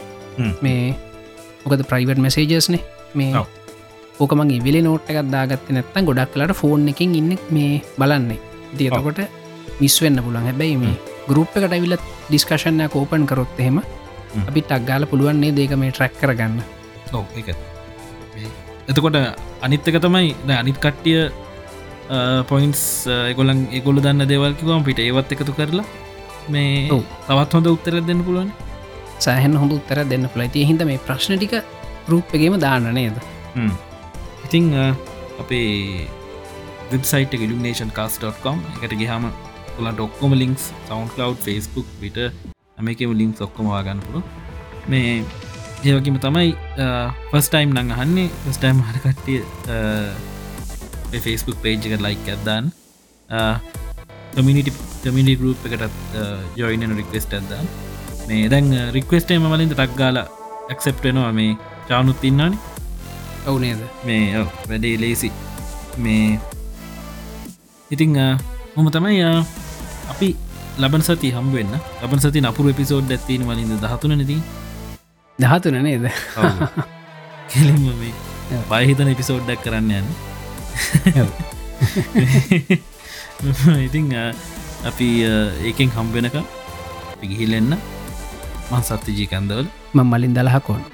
මේ මොකද ප්‍රයිවට් මසේජස්නේ මේ ඕකමගේ විලි නෝට් එකක් දාගත්ත නැත්තන් ගොඩක් කලට ෆෝන් එකින් ඉන්න මේ බලන්නේ ඉතිකොට මිස්වෙන්න පුළන් හැබැයි මේ ගරුප් එකට විල්ල ඩිස්කශනය කෝපන් කරොත් එහෙම අපිට අක්ගාල පුළුවන්න්නේ දේක මේ ට්‍රැක් කරගන්න? ඔව එක එතකොට අනිත්තක තමයි අනිත් කට්ටිය පොයින්ස් එකොලන් එකොල දන්න දෙවල්කිවම් පිට ඒවත් එකතු කරලා මේ තවත් හොඳ උත්තර දෙන්න පුළුවන් සෑහන් හොඳ උත්තර දෙන්න පුලයිතිය හිද මේ ප්‍රශ්න ටික රූප්පගේම දාන්න නේද? ඉතිං අපේ වෙබ්සයිට ඉල්ිනේෂන් කාස්.com එකට ගහම තුලන්ට ඔක්කොම ලින්ක්ස් සවන්් කලව් ෆස්බුක් විට මේකම ලින්ක් ඔක්කොම වාගන්නපුරු මේ ඒවකිම තමයි ෆස්ටයිම් නං අහන්නේ ෆස්ටයිම් හරකට්ටිය ෆස්බුක් පේජ් එක ලයික් ඇදදාන්න කමිනිටි කමිනි ගරුප් එකටත් ජොයින රික්වෙස්ට ඇදදාන්න මේ දැන් රික්වෙස්ටේම මලින්ද ටක්ගාල ඇක්සෙප්ටනවා මේ චානුත් ඉන්නන ඔවු නේද? මේ වැඩේ ලේසි මේ ඉතිං මොම තමයි අපි ලබන් සති හම්බවෙන්න ලබන් සති අපපුර එපිසෝඩ් ඇත්තින වලින්ද දහතුන නැති දහතුන නේද? කෙලින්ම මේ පයහිතන එපිසෝඩ්ඩක් කරන්න යන්න. ඉතිං අපි ඒකෙන් හම්බෙනක පිගිහිල්ලෙන්න මන් සත්තිජී කන්දවල. ම මලින් දලහකොන්